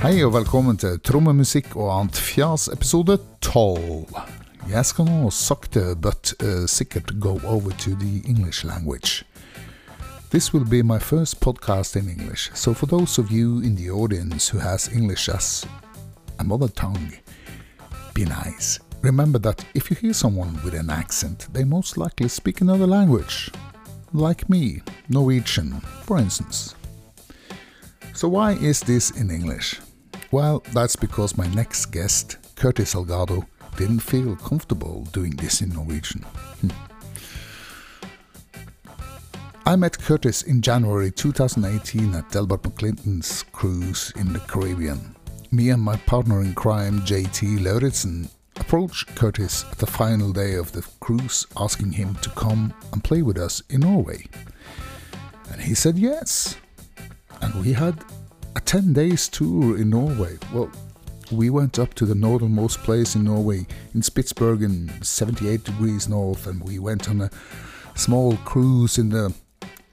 Hei og velkommen til Trommemusikk og annet fjas, episode 12. Jeg skal nå sakte, but uh, sikkert go over to the English language. This will be my first podcast in English, so for those of you in the audience who has English as a mother tongue, be nice. Remember that if you hear someone with an accent, they most likely speak another language. Like me, Norwegian, for instance. So, why is this in English? Well, that's because my next guest, Curtis Salgado, didn't feel comfortable doing this in Norwegian. Hmm. I met Curtis in January 2018 at Delbert McClinton's cruise in the Caribbean. Me and my partner in crime, JT Lauritsen, approached Curtis at the final day of the cruise asking him to come and play with us in Norway. And he said yes. And we had a 10 days tour in Norway. Well, we went up to the northernmost place in Norway, in Spitsbergen, 78 degrees north, and we went on a small cruise in the,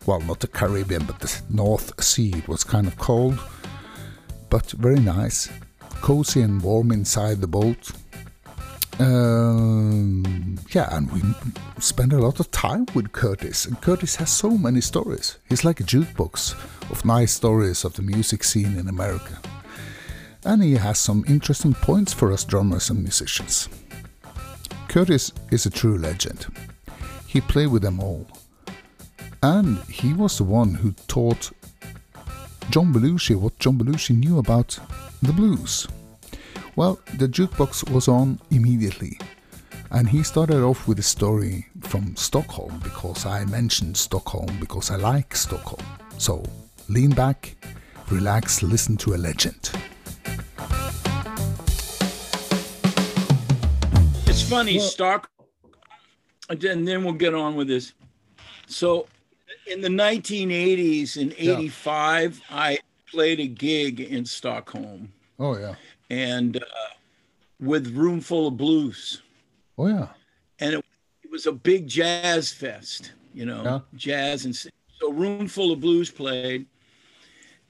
well, not the Caribbean, but the North Sea. It was kind of cold, but very nice. Cozy and warm inside the boat. Um, yeah, and we spend a lot of time with Curtis. And Curtis has so many stories. He's like a jukebox of nice stories of the music scene in America. And he has some interesting points for us drummers and musicians. Curtis is a true legend. He played with them all. And he was the one who taught John Belushi what John Belushi knew about the blues. Well, the jukebox was on immediately, and he started off with a story from Stockholm because I mentioned Stockholm because I like Stockholm. So lean back, relax, listen to a legend. It's funny, Well- Stock, and then we'll get on with this. So, in the 1980s, in Yeah. 85, I played a gig in Stockholm Oh, yeah. And uh, with Roomful of Blues. Oh, yeah. And it, it was a big jazz fest, you know, Yeah. jazz. And so, Roomful of Blues played.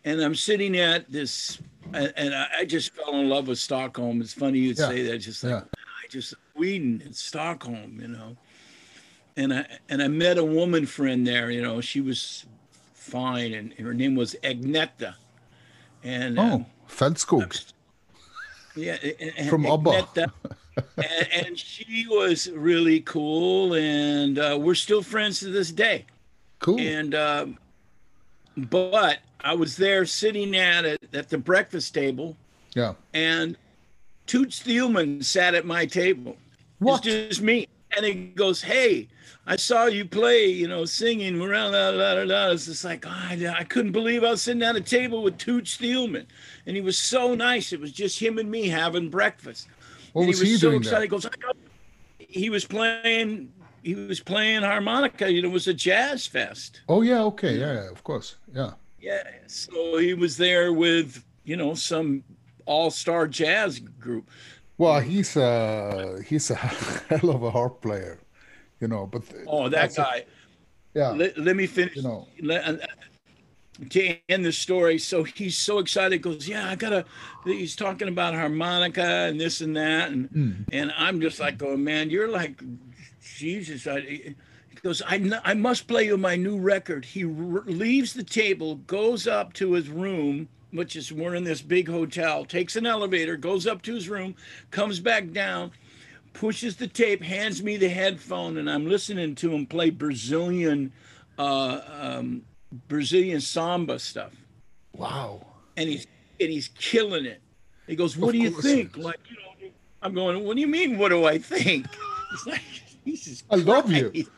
And I'm sitting at this, and, and I, I just fell in love with Stockholm. It's funny you'd Yeah. say that, just like, Yeah. I just Sweden and Stockholm, you know. And I and I met a woman friend there, you know. She was fine, and her name was Agneta. And Oh, um, Fältskog. Yeah, and- and From ABBA. Agneta. and, and she was really cool, and uh, we're still friends to this day. Cool. And um, but I was there sitting at it at the breakfast table, Yeah. and Toots Thielemans sat at my table. What? It's just me. And he goes, Hey, I saw you play, you know, singing around. La, la, la, la. It's just like, oh, I, I couldn't believe I was sitting at a table with Toots Thielemans. And he was so nice. It was just him and me having breakfast. What and was he he was so doing excited. He goes, I got, he was playing, he was playing harmonica. You know, it was a jazz fest. Oh, yeah. Okay. Yeah, yeah. Of course. Yeah. Yeah. So he was there with, you know, some all-star jazz group. Well, he's a he's a hell of a harp player, you know. But Oh, that that's a- guy. yeah, let, let me finish. you know. Let- uh, to end the story, so he's so excited. Goes, yeah, I gotta. He's talking about harmonica and this and that, and Hmm. and I'm just like, going, man, you're like, Jesus. I, he goes, I I must play you my new record. He r- leaves the table, goes up to his room, which is we're in this big hotel. Takes an elevator, goes up to his room, comes back down pushes the tape, hands me the headphone, and I'm listening to him play Brazilian, uh, um, Brazilian samba stuff, Wow. and he's and he's killing it. He goes, "What Of do you think?" Like, you know, I'm going, "What do you mean? What do I think?" It's like, Jesus I love you. Christ.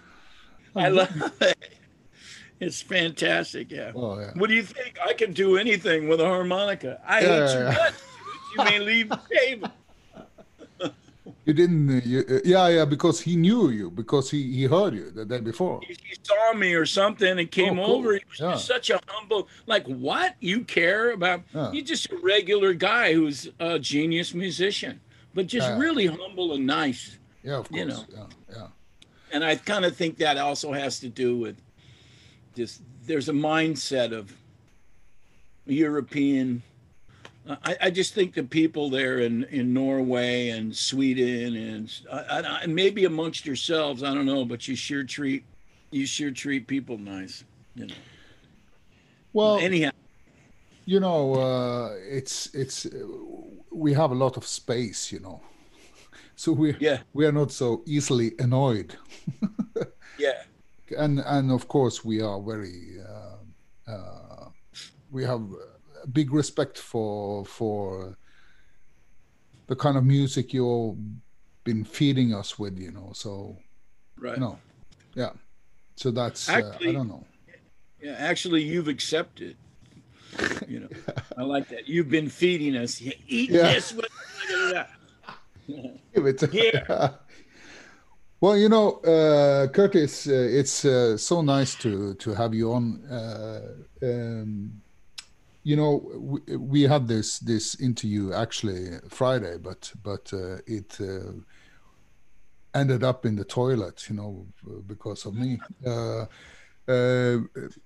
I love it. It's fantastic. Yeah. Oh, yeah. What do you think? I can do anything with a harmonica. I Yeah, hate yeah, you. yeah. nuts. You may leave the table. You didn't. Uh, you, uh, yeah, yeah. Because he knew you. Because he he heard you the day before. he he saw me or something and came Oh, cool. over. He was Yeah. such a humble, like, what? You care about? Yeah. You're just a regular guy who's a genius musician, but just Yeah. really humble and nice. Yeah, of course. You know. Yeah, yeah. And I kind of think that also has to do with just there's a mindset of European I, I just think the people there in, in Norway and Sweden and I, I, maybe amongst yourselves, I don't know, but you sure treat you sure treat people nice, you know. Well, anyhow, you know, uh, it's it's we have a lot of space, you know, so we yeah we are not so easily annoyed. yeah, and and of course we are very uh, uh, we have big respect for for the kind of music you've been feeding us with, you know. So, right, you know, yeah. So that's actually, uh, I don't know. Yeah, actually, you've accepted. You know, I like that. You've been feeding us. Eat yeah. this. Give it to. Well, you know, uh, Curtis, uh, it's uh, so nice to to have you on. Uh, um, you know, we, we, had this this interview actually Friday, but but uh, it uh, ended up in the toilet, you know, because of me. uh,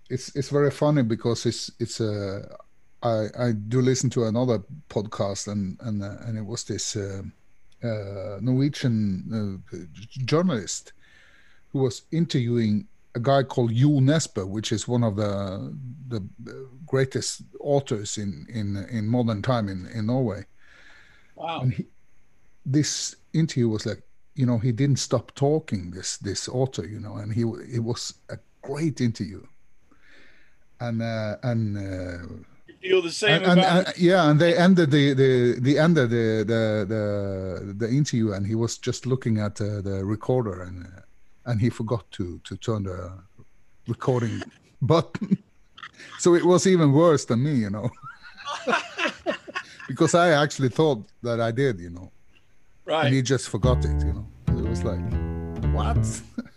it's it's very funny because it's it's a I I do listen to another podcast and and and it was this uh, Norwegian uh, journalist who was interviewing a guy called Jo Nesbø, which is one of the the greatest authors in in in modern time in in Norway. Wow! And he, this interview was like, you know, he didn't stop talking. This this author, you know, and he it was a great interview. And uh, and uh, feel the same and, and, and, yeah and they ended the the the ended the the the, the interview and he was just looking at uh, the recorder and uh, and he forgot to to turn the recording button. So it was even worse than me you know. Because i actually thought that i did you know. Right. and he just forgot it you know. It was like what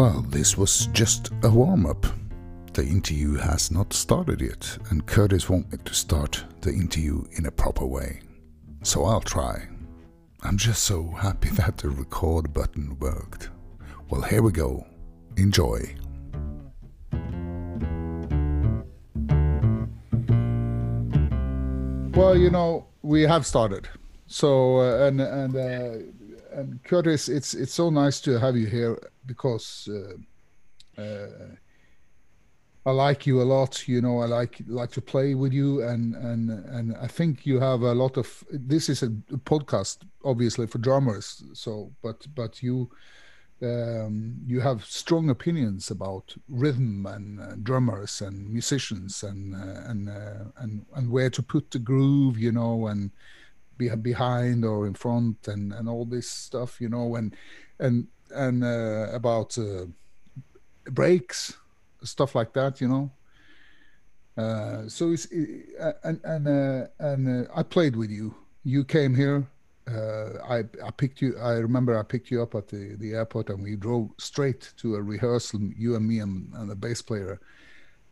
Well, this was just a warm up. The interview has not started yet, and Curtis won't to start the interview in a proper way. So I'll try. I'm just so happy that the record button worked. Well, here we go. Enjoy. Well, you know, we have started. So, uh, and, and, uh, and Curtis, it's, it's so nice to have you here because uh, uh, I like you a lot. You know, I like like to play with you, and and and I think you have a lot of. This is a podcast, obviously for drummers. So, but but you. Um, you have strong opinions about rhythm and uh, drummers and musicians and uh, and uh, and and where to put the groove, you know, and be behind or in front and and all this stuff, you know, and and and uh, about uh, breaks, stuff like that, you know. Uh, so it's uh, and and uh, and uh, I played with you. You came here. I I picked you. I remember I picked you up at the the airport, and we drove straight to a rehearsal. You and me and, and the bass player.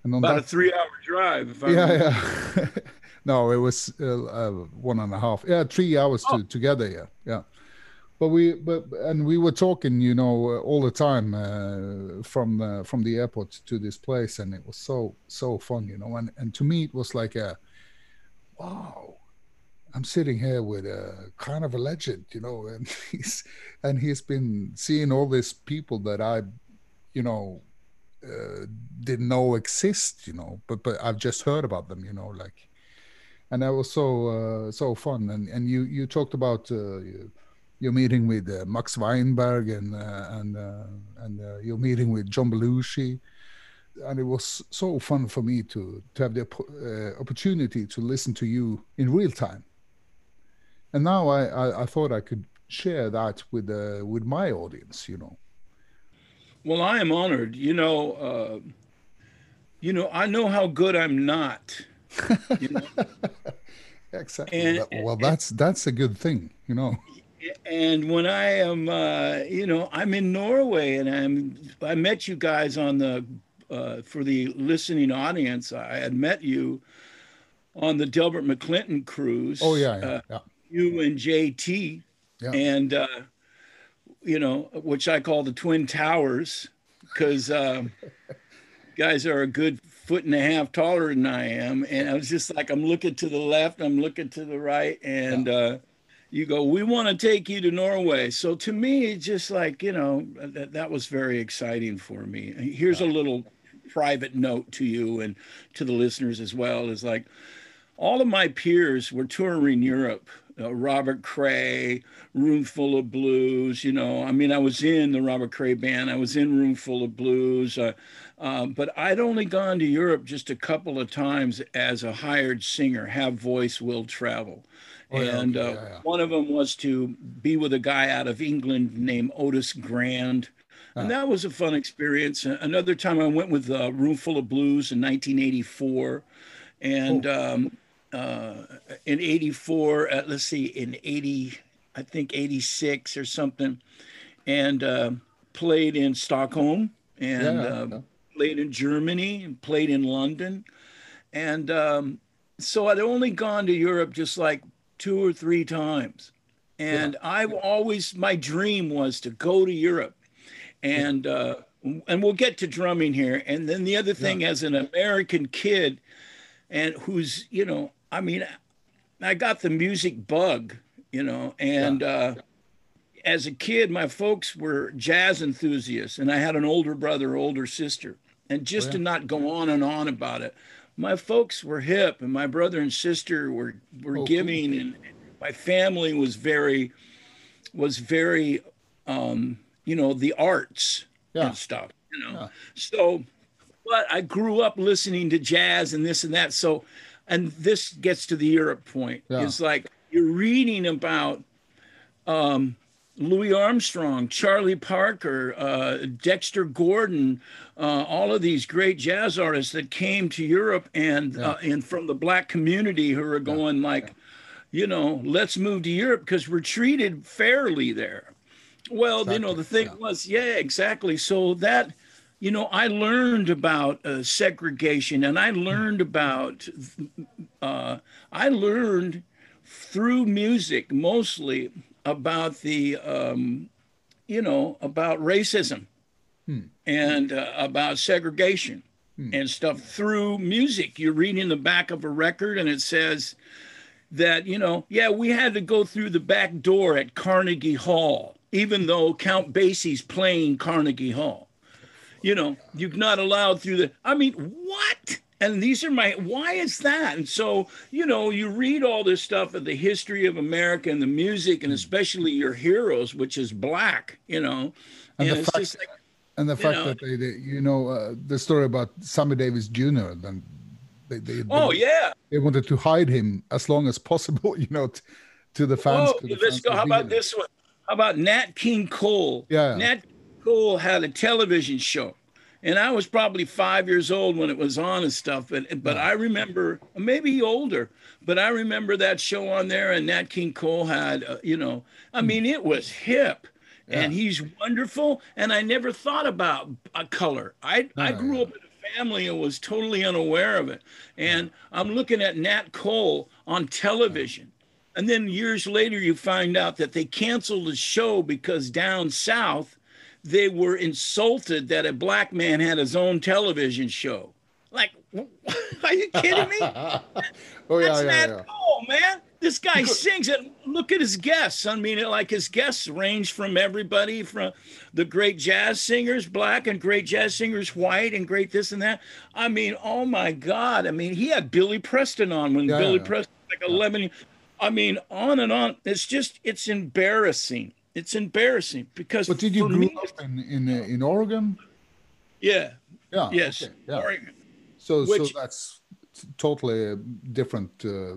And on about that, a three-hour drive. yeah, yeah. no, it was one and a half. Yeah, three hours oh. to, together. Yeah, yeah but we but and we were talking you know uh, all the time uh, from from the airport to this place and it was so so fun you know and and to me it was like a wow i'm sitting here with a kind of a legend you know and he's and he's been seeing all these people that i you know uh, didn't know exist you know but but i've just heard about them you know like and that was so uh, so fun. And and you you talked about uh, you're meeting with uh, Max Weinberg and uh, and uh, and uh, you're meeting with John Belushi, and it was so fun for me to to have the uh, opportunity to listen to you in real time. And now I, I, I thought I could share that with uh, with my audience, you know. Well, I am honored. You know, you know, I know how good I'm not. You know? exactly. And, well, that's that's a good thing, you know and when I am, uh, you know, I'm in Norway, and I'm I met you guys on the uh, for the listening audience. I had met you on the Delbert McClinton cruise. Oh yeah, yeah, uh, yeah. You and JT yeah. and uh, you know, which I call the Twin Towers, because um, guys are a good foot and a half taller than I am, and I was just like, I'm looking to the left, I'm looking to the right, and uh, you go, we want to take you to Norway. So to me, it's just like you know, that, that was very exciting for me. Here's a little private note to you and to the listeners as well is like all of my peers were touring Europe. Uh, Robert Cray, Roomful of Blues. You know, I mean, I was in the Robert Cray band. I was in Roomful of Blues, uh, uh, but I'd only gone to Europe just a couple of times as a hired singer. Have voice, will travel. Oh, yeah, and okay, uh, yeah, yeah. one of them was to be with a guy out of England named Otis Grand. And that was a fun experience. Another time I went with a Roomful of Blues in 1984. And oh. um, uh, in 84, uh, let's see, in 80, I think 86 or something, and uh, played in Stockholm and yeah, yeah. played in Germany and played in London. And um, so I'd only gone to Europe just like two or three times. And yeah. I've always, my dream was to go to Europe and uh, and we'll get to drumming here. And then the other thing, yeah. as an American kid, and who's you know, I mean, I got the music bug, you know, and. Yeah. Uh, as a kid, my folks were jazz enthusiasts, and I had an older brother, older sister. And just oh, yeah. to not go on and on about it, my folks were hip, and my brother and sister were were oh, giving, cool. and my family was very was very um, you know, the arts yeah. and stuff, you know. Yeah. So, but I grew up listening to jazz and this and that. So, and this gets to the Europe point. Yeah. It's like you're reading about um, Louis Armstrong, Charlie Parker, uh, Dexter Gordon, uh, all of these great jazz artists that came to Europe and yeah. uh, and from the black community who are going yeah. like, you know, let's move to Europe because we're treated fairly there. Well, exactly. you know, the thing was, yeah, exactly. So that, you know, I learned about uh, segregation and I learned about, uh, I learned through music mostly about the, um, you know, about racism hmm. and uh, about segregation hmm. and stuff through music. You're reading the back of a record and it says, that you know yeah we had to go through the back door at carnegie hall even though Count Basie's playing Carnegie Hall. You know, you're not allowed through the. I mean, what? And these are my. Why is that? And so, you know, you read all this stuff of the history of America and the music, and especially your heroes, which is black. You know, and, and the fact, like, and the fact know, that they, they, you know, uh, the story about Sammy Davis Jr. Then they, they, oh they, yeah, they wanted to hide him as long as possible. You know, t- to the fans. Oh, let's go. How about this one? How about Nat King Cole? Yeah. Nat Cole had a television show. And I was probably five years old when it was on and stuff, but but I remember maybe older, but I remember that show on there, and Nat King Cole had, uh, you know, I mean, it was hip, yeah. and he's wonderful. And I never thought about a color. I I grew up in a family and was totally unaware of it. And I'm looking at Nat Cole on television, and then years later, you find out that they canceled the show because down south, they were insulted that a black man had his own television show. Like, are you kidding me? oh, yeah, That's yeah, not yeah. cool, man. This guy sings it. Look at his guests. I mean, like his guests range from everybody from the great jazz singers, black, and great jazz singers, white, and great this and that. I mean, oh my God. I mean, he had Billy Preston on when Billy Preston, like 11. I mean, on and on. It's just, it's embarrassing. It's embarrassing because. But did you grow me, up in in, uh, in Oregon? Yeah. Yeah. Yes. Okay, yeah. Oregon. So Which, so that's totally different. Uh,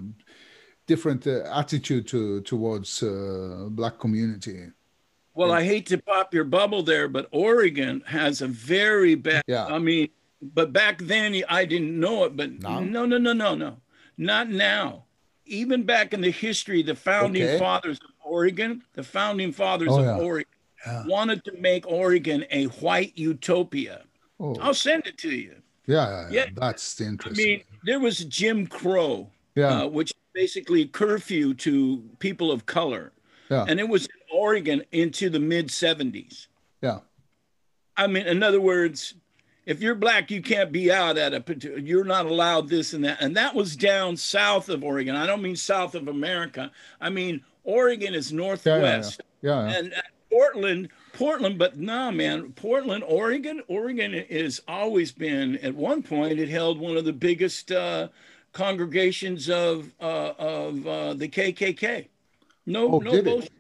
different uh, attitude to towards uh, black community. Well, I hate to pop your bubble there, but Oregon has a very bad. Yeah. I mean, but back then I didn't know it. But no, no, no, no, no, no, not now even back in the history, the founding okay. fathers of Oregon, the founding fathers oh, of yeah. Oregon yeah. wanted to make Oregon a white utopia. Oh. I'll send it to you. Yeah, yeah, yeah. that's interesting. I mean, there was Jim Crow, yeah. Uh, which basically curfew to people of color. Yeah. and it was in Oregon into the mid 70s. Yeah. I mean, in other words, if you're black, you can't be out at a you're not allowed this and that. And that was down south of Oregon. I don't mean south of America. I mean, Oregon is Yeah. Yeah. northwest. Yeah. yeah. And uh, Portland, Portland, but nah, man, Portland, Oregon, Oregon has always been, at one point, it held one of the biggest uh, congregations of uh, of uh, the KKK. No, Oh, no bullshit.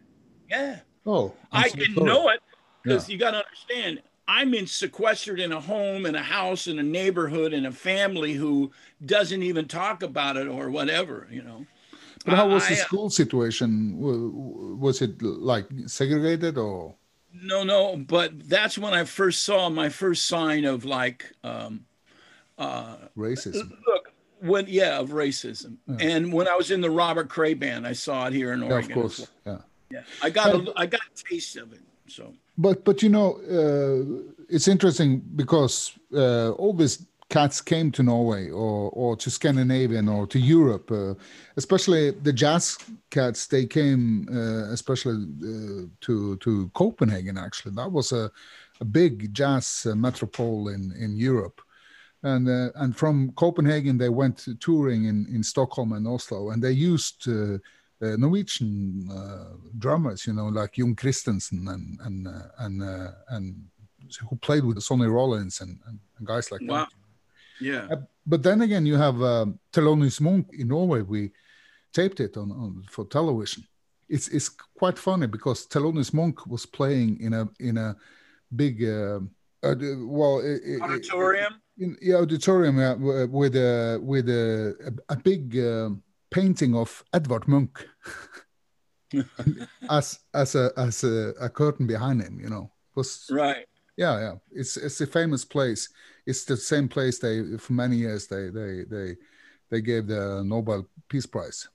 Yeah. Oh, I'm I so didn't sorry. know it because Yeah. you got to understand. I'm in sequestered in a home, in a house, in a neighborhood, in a family who doesn't even talk about it or whatever, you know. But how was I- the school situation? Was it like segregated or? No, no, but that's when I first saw my first sign of like, um, uh, racism. look, when yeah, of racism. And when I was in the Robert Cray band, I saw it here in Oregon. Yeah, of course. Yeah. Yeah, I got a, I got a taste of it. So But but you know, uh, it's interesting because uh, all these cats came to Norway or or to Scandinavian or to Europe, uh, especially the jazz cats. They came uh, especially uh, to to Copenhagen. Actually, that was a a big jazz uh, metropole in in Europe. And uh, and from Copenhagen they went touring in, in Stockholm and Oslo, and they used uh, Norwegian drummers, you know, like Jon Christensen and and and and who played with Sonny Rollins and, and, and guys like wow, that. Yeah, Uh, But then again, you have um, Thelonious Monk in Norway. We taped it on, on for television. It's it's quite funny because Thelonious Monk was playing in a in a big uh, uh, well it- it- auditorium. in the auditorium uh, with a with a a, a big um painting of Edvard Munch as as a as a, a curtain behind him. You know, it was Right. yeah yeah. It's it's a famous place. It's the same place they for many years they they they they gave the Nobel Peace Prize.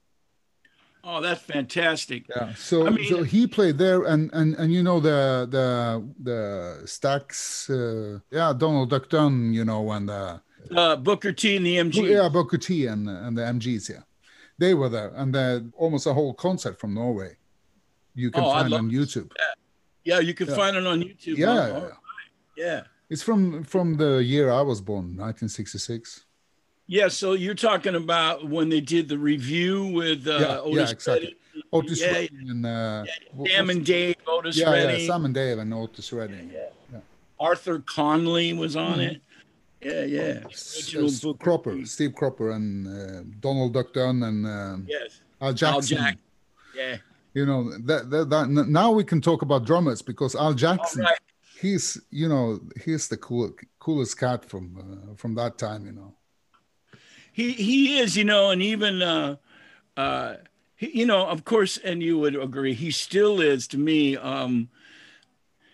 Oh, that's fantastic. Yeah. So I mean- so he played there, and and and you know the the the Stax, uh, yeah, Donald Duck Dunn, you know, and uh, Uh, Booker T and the MG. yeah, Booker T and and the MGs, yeah, they were there, and uh, almost a whole concert from Norway. You can Oh, find on YouTube. Yeah, you can Yeah. find it on YouTube. Yeah, Oh, yeah. right. yeah. It's from from the year I was born, 1966. Yeah, so you're talking about when they did the revue with uh, Yeah, yeah, Otis exactly. Redding, Otis Yeah, Redding and uh, Sam and Dave, Otis yeah, Redding, yeah, Sam and Dave and Otis Redding. Yeah. Arthur Conley was on it. Yeah, yeah. Original s- Booker Cropper, T. Steve Cropper, and uh, Donald Duck Dunn and um, Yes. Al Al Jackson. Jack. Yeah. You know that, that that now we can talk about drummers because Al Jackson, right. He's you know he's the cool coolest cat from uh, from that time. You know. He he is, you know, and even uh uh he, you know, of course, and you would agree, he still is to me. Um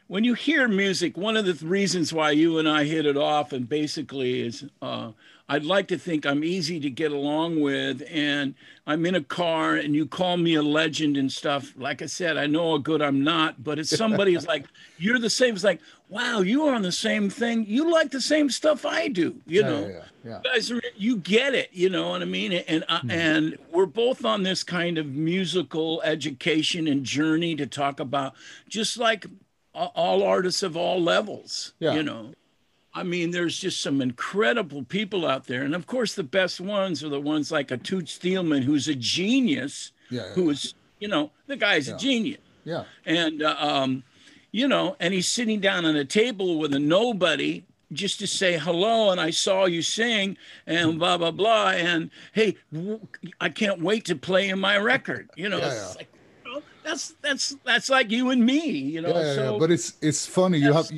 when you hear music, one of the th- reasons why you and I hit it off, and basically is uh, I'd like to think I'm easy to get along with, and I'm in a car, and you call me a legend and stuff. Like I said, I know how good I'm not, but it's somebody is like, you're the same. It's like, wow, you are on the same thing. You like the same stuff I do, you Yeah, know yeah, yeah. guys are you get it you know what i mean and uh, and we're both on this kind of musical education and journey to talk about just like all artists of all levels Yeah. you know i mean there's just some incredible people out there and of course the best ones are the ones like a Toots Thielemans who's a genius Yeah, yeah, who is you know the guy's a genius yeah. and uh, um, you know, and he's sitting down on a table with a nobody just to say hello, and I saw you sing, and blah blah blah, and hey, w- I can't wait to play in my record. You know, Yeah, yeah. like, you know, that's that's that's like you and me. You know, yeah, yeah, so yeah. but it's it's funny you have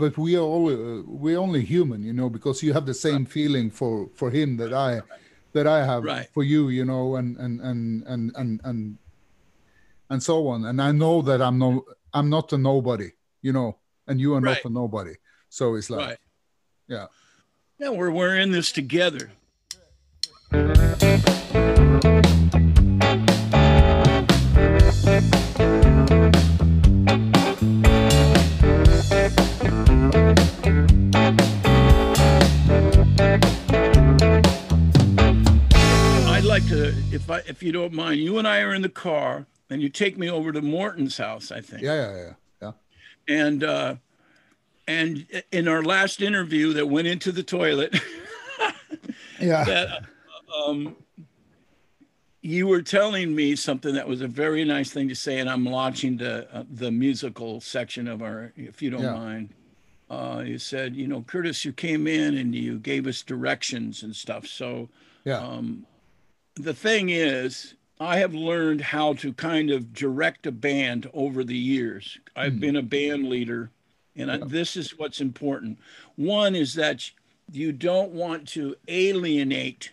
but we are all uh, we're only human you know because you have the same feeling for for him that i that i have Right. for you you know and and and and and and and so on and i know that i'm no i'm not a nobody you know and you are Right. not a nobody so it's like right. yeah Yeah, we're we're in this together. Like to, if I, if you don't mind, you and I are in the car, and you take me over to Morton's house, I think. Yeah, yeah, yeah, yeah. And uh, and in our last interview that went into the toilet, Yeah. that um, you were telling me something that was a very nice thing to say, and I'm launching the uh, the musical section of our, if you don't Yeah. mind. Uh, you said, you know, Curtis, you came in and you gave us directions and stuff. So yeah. um, the thing is, I have learned how to kind of direct a band over the years. I've hmm. been a band leader, and I, this is what's important. One is that you don't want to alienate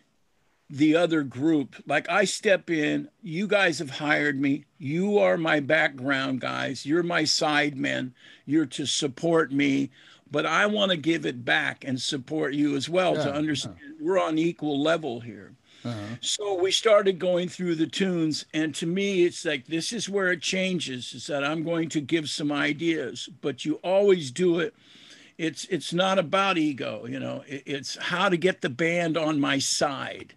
the other group. Like I step in, you guys have hired me. You are my background guys. You're my side men. You're to support me, but I want to give it back and support you as well Yeah, to yeah. understand we're on equal level here. Uh-huh. So we started going through the tunes, and to me, it's like this is where it changes. Is that I'm going to give some ideas, but you always do it. It's it's not about ego, you know. It- it's how to get the band on my side.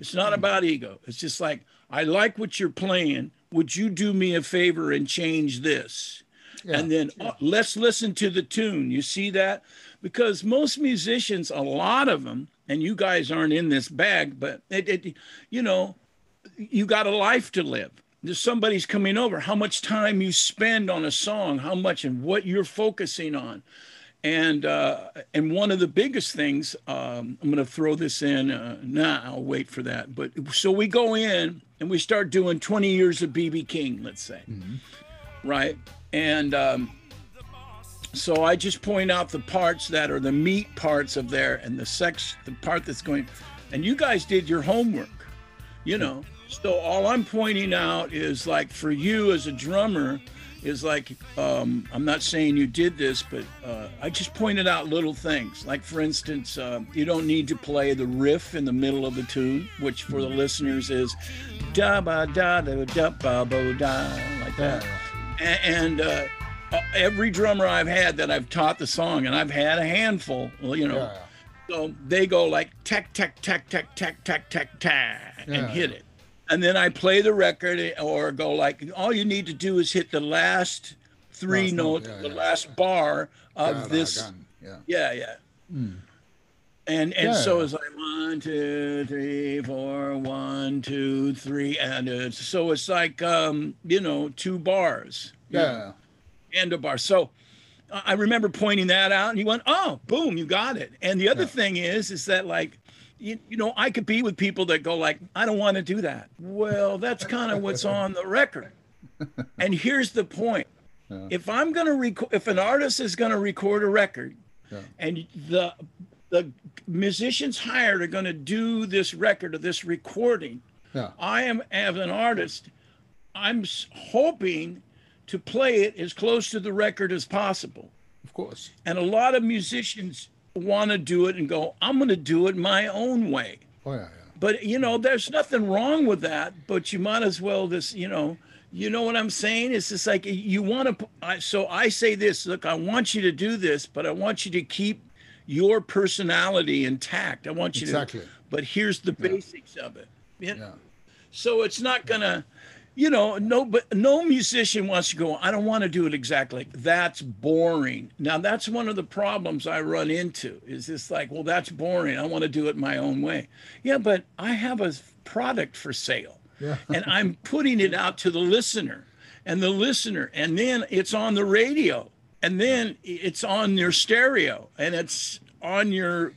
It's not about ego. It's just like I like what you're playing. Would you do me a favor and change this? and then uh, let's listen to the tune. You see that? Because most musicians, a lot of them, and you guys aren't in this bag, but it, it you know, you got a life to live. There's somebody's coming over. How much time you spend on a song, how much and what you're focusing on. And uh, and one of the biggest things, um, I'm going to throw this in. Uh, nah, I'll wait for that. But so we go in and we start doing 20 years of BB King, let's say, right? And um, so I just point out the parts that are the meat parts of there, and the sex, the part that's going. And you guys did your homework, you know. So all I'm pointing out is like for you as a drummer, is like um, I'm not saying you did this, but uh, I just pointed out little things. Like for instance, uh, you don't need to play the riff in the middle of the tune, which for the listeners is da ba da da da ba bo da like that. And uh, uh, every drummer I've had that I've taught the song, and I've had a handful, well, you know. Yeah, So they go like tech, tech, tech, tech, tech, tech, tech, tech, and hit it. And then I play the record or go like, all you need to do is hit the last three Last note, notes, yeah, the yeah, last bar of yeah. this. Yeah. Yeah, yeah. And and Yeah. so it's like one, two, three, four, one, two, three, and it's, so it's like um, you know two bars. Yeah. And a bar. So I I remember pointing that out, and he went, "Oh, boom, you got it." And the other Yeah. thing is, is that like, you, you know, I could be with people that go like, "I don't want to do that." Well, that's kind of what's on the record. And here's the point: Yeah. if I'm gonna record, if an artist is gonna record a record, Yeah. and the the musicians hired are gonna do this record or this recording. I am as an artist, I'm hoping to play it as close to the record as possible. Of course. And a lot of musicians want to do it and go, I'm going to do it my own way. Oh yeah. Yeah. But you know, there's nothing wrong with that. But you might as well just, you know, you know what I'm saying? It's just like you want to. So I say this: Look, I want you to do this, but I want you to keep your personality intact. I want you Exactly. to. But here's the basics of it. Know? Yeah. So it's not gonna, you know, no, but no musician wants to go. I don't want to do it exactly. That's boring. Now that's one of the problems I run into. Is this like, well, that's boring. I want to do it my own way. Yeah, but I have a product for sale, Yeah. and I'm putting it out to the listener, and the listener, and then it's on the radio, and then it's on your stereo, and it's on your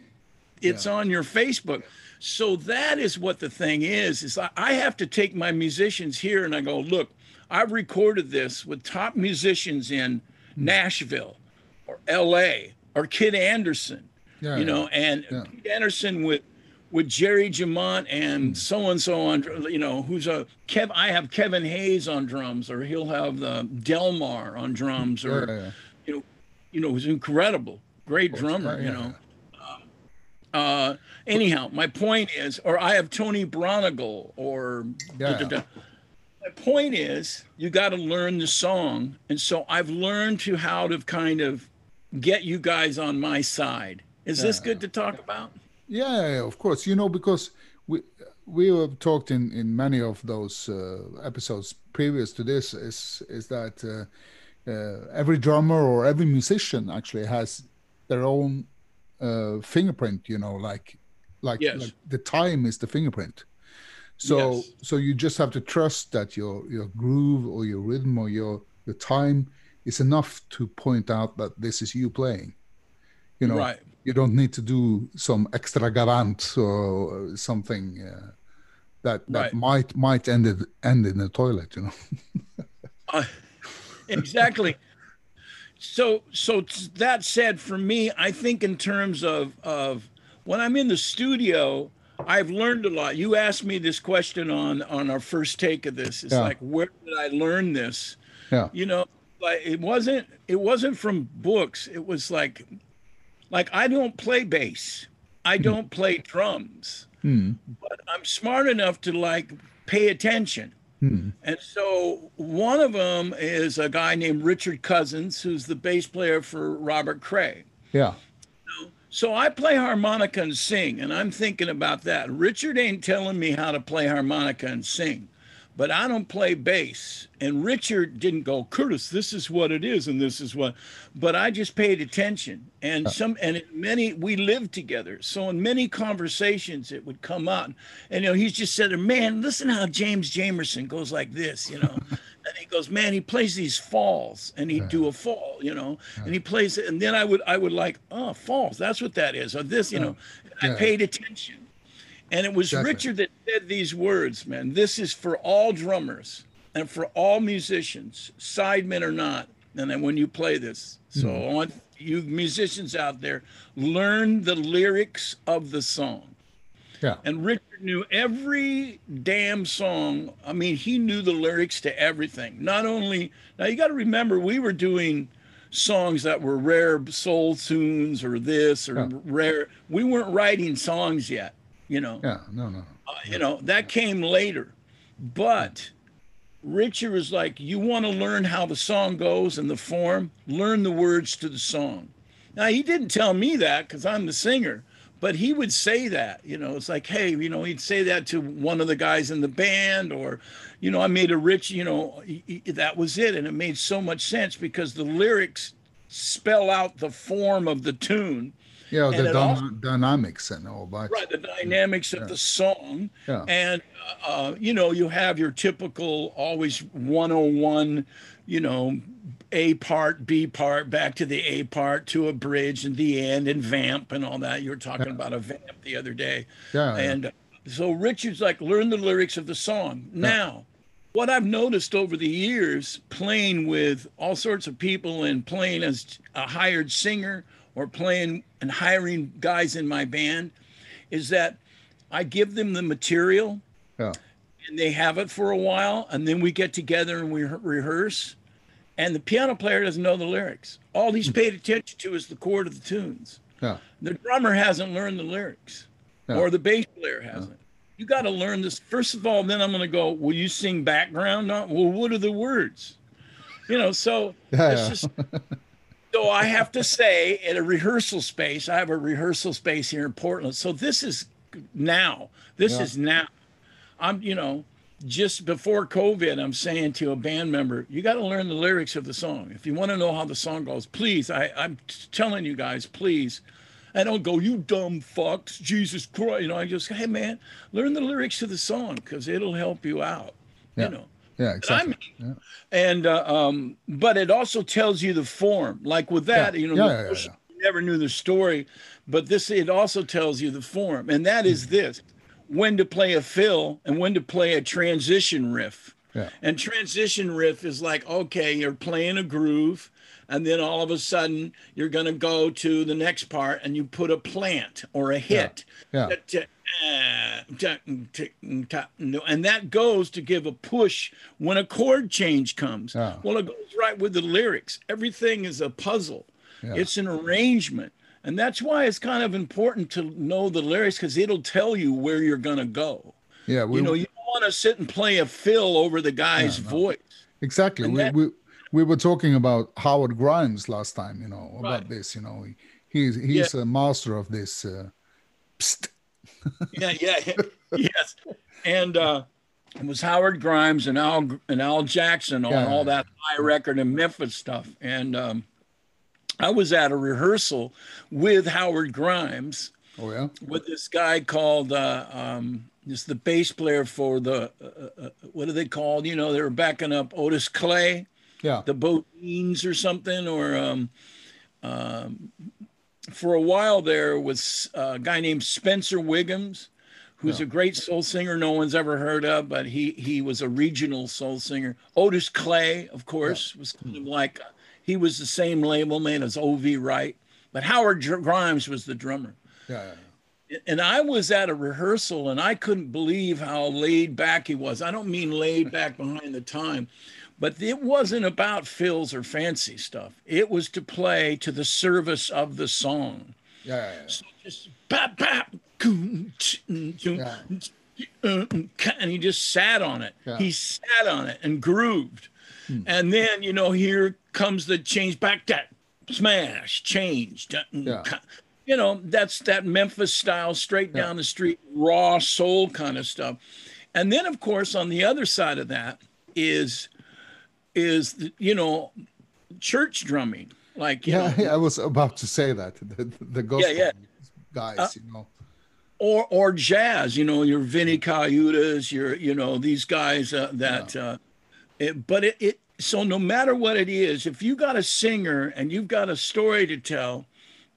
it's Yeah. on your Facebook. So that is what the thing is. Is I- I have to take my musicians here and I go, look, I've recorded this with top musicians in hmm. Nashville or LA or Kid Anderson, Yeah, you know, and yeah. Kid Anderson with with Jerry Jemmott and so and so on, you know, who's a Kev. I have Kevin Hayes on drums, or he'll have uh, the Delmar on drums, or Yeah, yeah. you know, you know, who's incredible, great drummer, Yeah, you yeah, know. Uh, anyhow, my point is, or I have Tony Braunagel, or Yeah. da, da, da. my point is, you got to learn the song, and so I've learned to how to kind of get you guys on my side. Is this good to talk about? Yeah, yeah, of course. You know, because we we have talked in in many of those uh, episodes previous to this is is that uh, uh, every drummer or every musician actually has their own uh, fingerprint. You know, like like, Yes. like the time is the fingerprint. So Yes. so you just have to trust that your your groove or your rhythm or your your time is enough to point out that this is you playing. You know, Right. you don't need to do some extra extravagant or something uh, that that Right. might might end it, end in the toilet. You know. Uh, exactly. So, so that said, for me, I think in terms of of when I'm in the studio, I've learned a lot. You asked me this question on on our first take of this. It's Yeah. like, where did I learn this? Yeah. You know, like it wasn't it wasn't from books. It was like, like I don't play bass. I don't play drums Hmm. but I'm smart enough to like pay attention. Hmm. And so one of them is a guy named Richard Cousins, who's the bass player for Robert Cray. Yeah. So I play harmonica and sing, and I'm thinking about that. Richard ain't telling me how to play harmonica and sing, but I don't play bass. And Richard didn't go, Curtis, this is what it is, and this is what. But I just paid attention, and some, and many we lived together. So in many conversations, it would come out, and you know, he's just said, "Man, listen how James Jamerson goes like this," you know. And he goes, man, he plays these falls, and he'd do a fall, you know, and he plays it, and then I would, I would like, oh, falls, that's what that is, or this, you know. I paid attention, and it was Exactly. Richard that said these words, man. This is for all drummers and for all musicians, sidemen or not. And then when you play this, so hmm. I want you musicians out there, learn the lyrics of the song. Yeah. And Richard knew every damn song. I mean, he knew the lyrics to everything. Not only now, you got to remember we were doing songs that were rare soul tunes or this or Yeah. rare. We weren't writing songs yet. You know, Yeah. No. No. Uh, you know that came later. But Richard was like, you want to learn how the song goes and the form, learn the words to the song. Now he didn't tell me that because I'm the singer, but he would say that. You know, it's like, hey, you know, he'd say that to one of the guys in the band, or, you know, I made a rich, you know, he- he- that was it, and it made so much sense because the lyrics spell out the form of the tune. Yeah. And The dynamics and all that. right the dynamics of the song Yeah. and uh, you know you have your typical always 101 you know a part b part back to the a part to a bridge and the end and vamp and all that you were talking about a vamp the other day Yeah, yeah. and uh, so richard's like learn the lyrics of the song now what I've noticed over the years playing with all sorts of people and playing as a hired singer or playing and hiring guys in my band is that I give them the material Yeah. and they have it for a while and then we get together and we re- rehearse and the piano player doesn't know the lyrics. All he's paid attention to is the chord of the tunes. Yeah. The drummer hasn't learned the lyrics, Yeah. or the bass player hasn't. You got to learn this first of all. Then I'm going to go. Will you sing background? on Well, what are the words? You know. So it's just. So I have to say, at a rehearsal space, I have a rehearsal space here in Portland. So this is now. This Yeah. is now. I'm, you know, just before COVID, I'm saying to a band member, you got to learn the lyrics of the song. If you want to know how the song goes, please, I, I'm telling you guys, please. I don't go, you dumb fucks, Jesus Christ. You know, I just, hey, man, learn the lyrics to the song because it'll help you out. Yeah. You know, Yeah. I Exactly. mean, Yeah. and uh, um, but it also tells you the form. Like with that, Yeah. you know, Yeah, yeah, yeah, person never knew the story, but this it also tells you the form, and that is this: when to play a fill and when to play a transition riff. Yeah. And transition riff is like, okay, you're playing a groove, and then all of a sudden you're going to go to the next part and you put a plant or a hit. Yeah. That, no, And that goes to give a push when a chord change comes. Yeah. Well, it goes right with the lyrics. Everything is a puzzle, Yeah. it's an arrangement. And that's why it's kind of important to know the lyrics because it'll tell you where you're going to go. Yeah. We, You know, you don't want to sit and play a fill over the guy's voice. Exactly. We, that- we we were talking about Howard Grimes last time. You know about Right. this. You know, he, he's he's a master of this. Uh, psst. Yeah, yeah. yes, and uh, it was Howard Grimes and Al and Al Jackson on Yeah. all that Hi record and Memphis stuff. And um, I was at a rehearsal with Howard Grimes Oh yeah. with this guy called uh, um, the bass player for the uh, uh, what are they called? You know, they were backing up Otis Clay, Yeah. the Bodines or something, or um, um, for a while there was uh, a guy named Spencer Wiggins, who's Yeah. a great soul singer no one's ever heard of, but he he was a regional soul singer. Otis Clay, of course, was kind of mm-hmm. like he was the same label man as O.V. Wright, but Howard Grimes was the drummer Yeah. yeah. and I was at a rehearsal and I couldn't believe how laid back he was. I don't mean laid back behind the time, but it wasn't about fills or fancy stuff. It was to play to the service of the song. Yeah. yeah, yeah. So just bap, bap, coom, ch, mm, choom, uh, and he just sat on it. Yeah. He sat on it and grooved. And then, you know, here comes the change back that smash, change. Yeah. You know, that's that Memphis style, straight Yeah. down the street, raw soul kind of stuff. And then, of course, on the other side of that is, is the, you know, church drumming. Like, you Yeah, know, I was about to say that the, the gospel yeah. guys, Uh, you know. or or jazz you know your vinnie Colaiutas your you know these guys uh, that uh, it, but it, it so no matter what it is if you got a singer and you've got a story to tell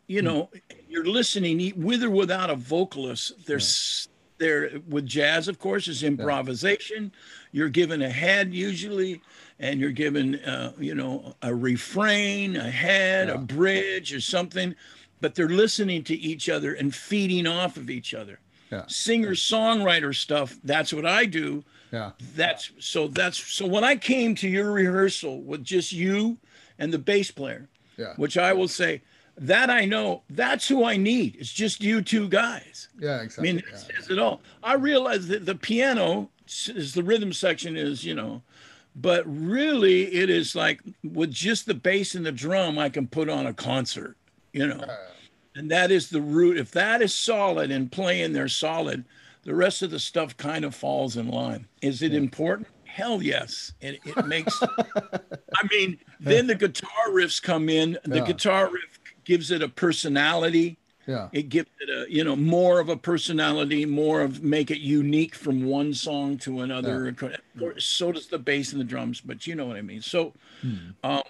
you know you're listening with or without a vocalist there's there with jazz of course is improvisation you're given a head usually and you're given uh, you know a refrain a head a bridge or something but they're listening to each other and feeding off of each other Yeah. singer songwriter stuff that's what i do Yeah. that's so that's so when i came to your rehearsal with just you and the bass player Yeah. which i will say that i know that's who i need it's just you two guys Yeah. Exactly. I mean, yeah. it says it all. I realize that the piano is the rhythm section is, you know, but really it is like with just the bass and the drum, I can put on a concert, you know, and that is the root. If that is solid and playing there solid, the rest of the stuff kind of falls in line. Is it important? Hell yes. It, it makes, I mean, then the guitar riffs come in. The Yeah. guitar riff gives it a personality. Yeah. it gives it a you know more of a personality more of make it unique from one song to another. Course, so does the bass and the drums but you know what i mean. So um,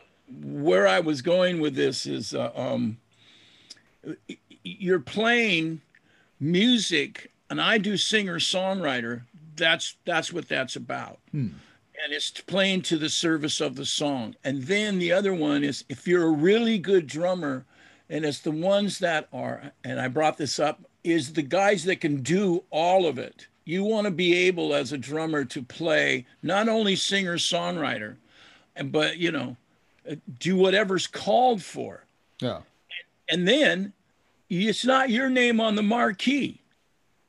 where i was going with this is uh, um, you're playing music and i do singer songwriter that's that's what that's about. And it's playing to the service of the song. And then the other one is if you're a really good drummer, and it's the ones that are, and I brought this up, is the guys that can do all of it. You want to be able as a drummer to play not only singer songwriter, and but you know, do whatever's called for. Yeah. And then it's not your name on the marquee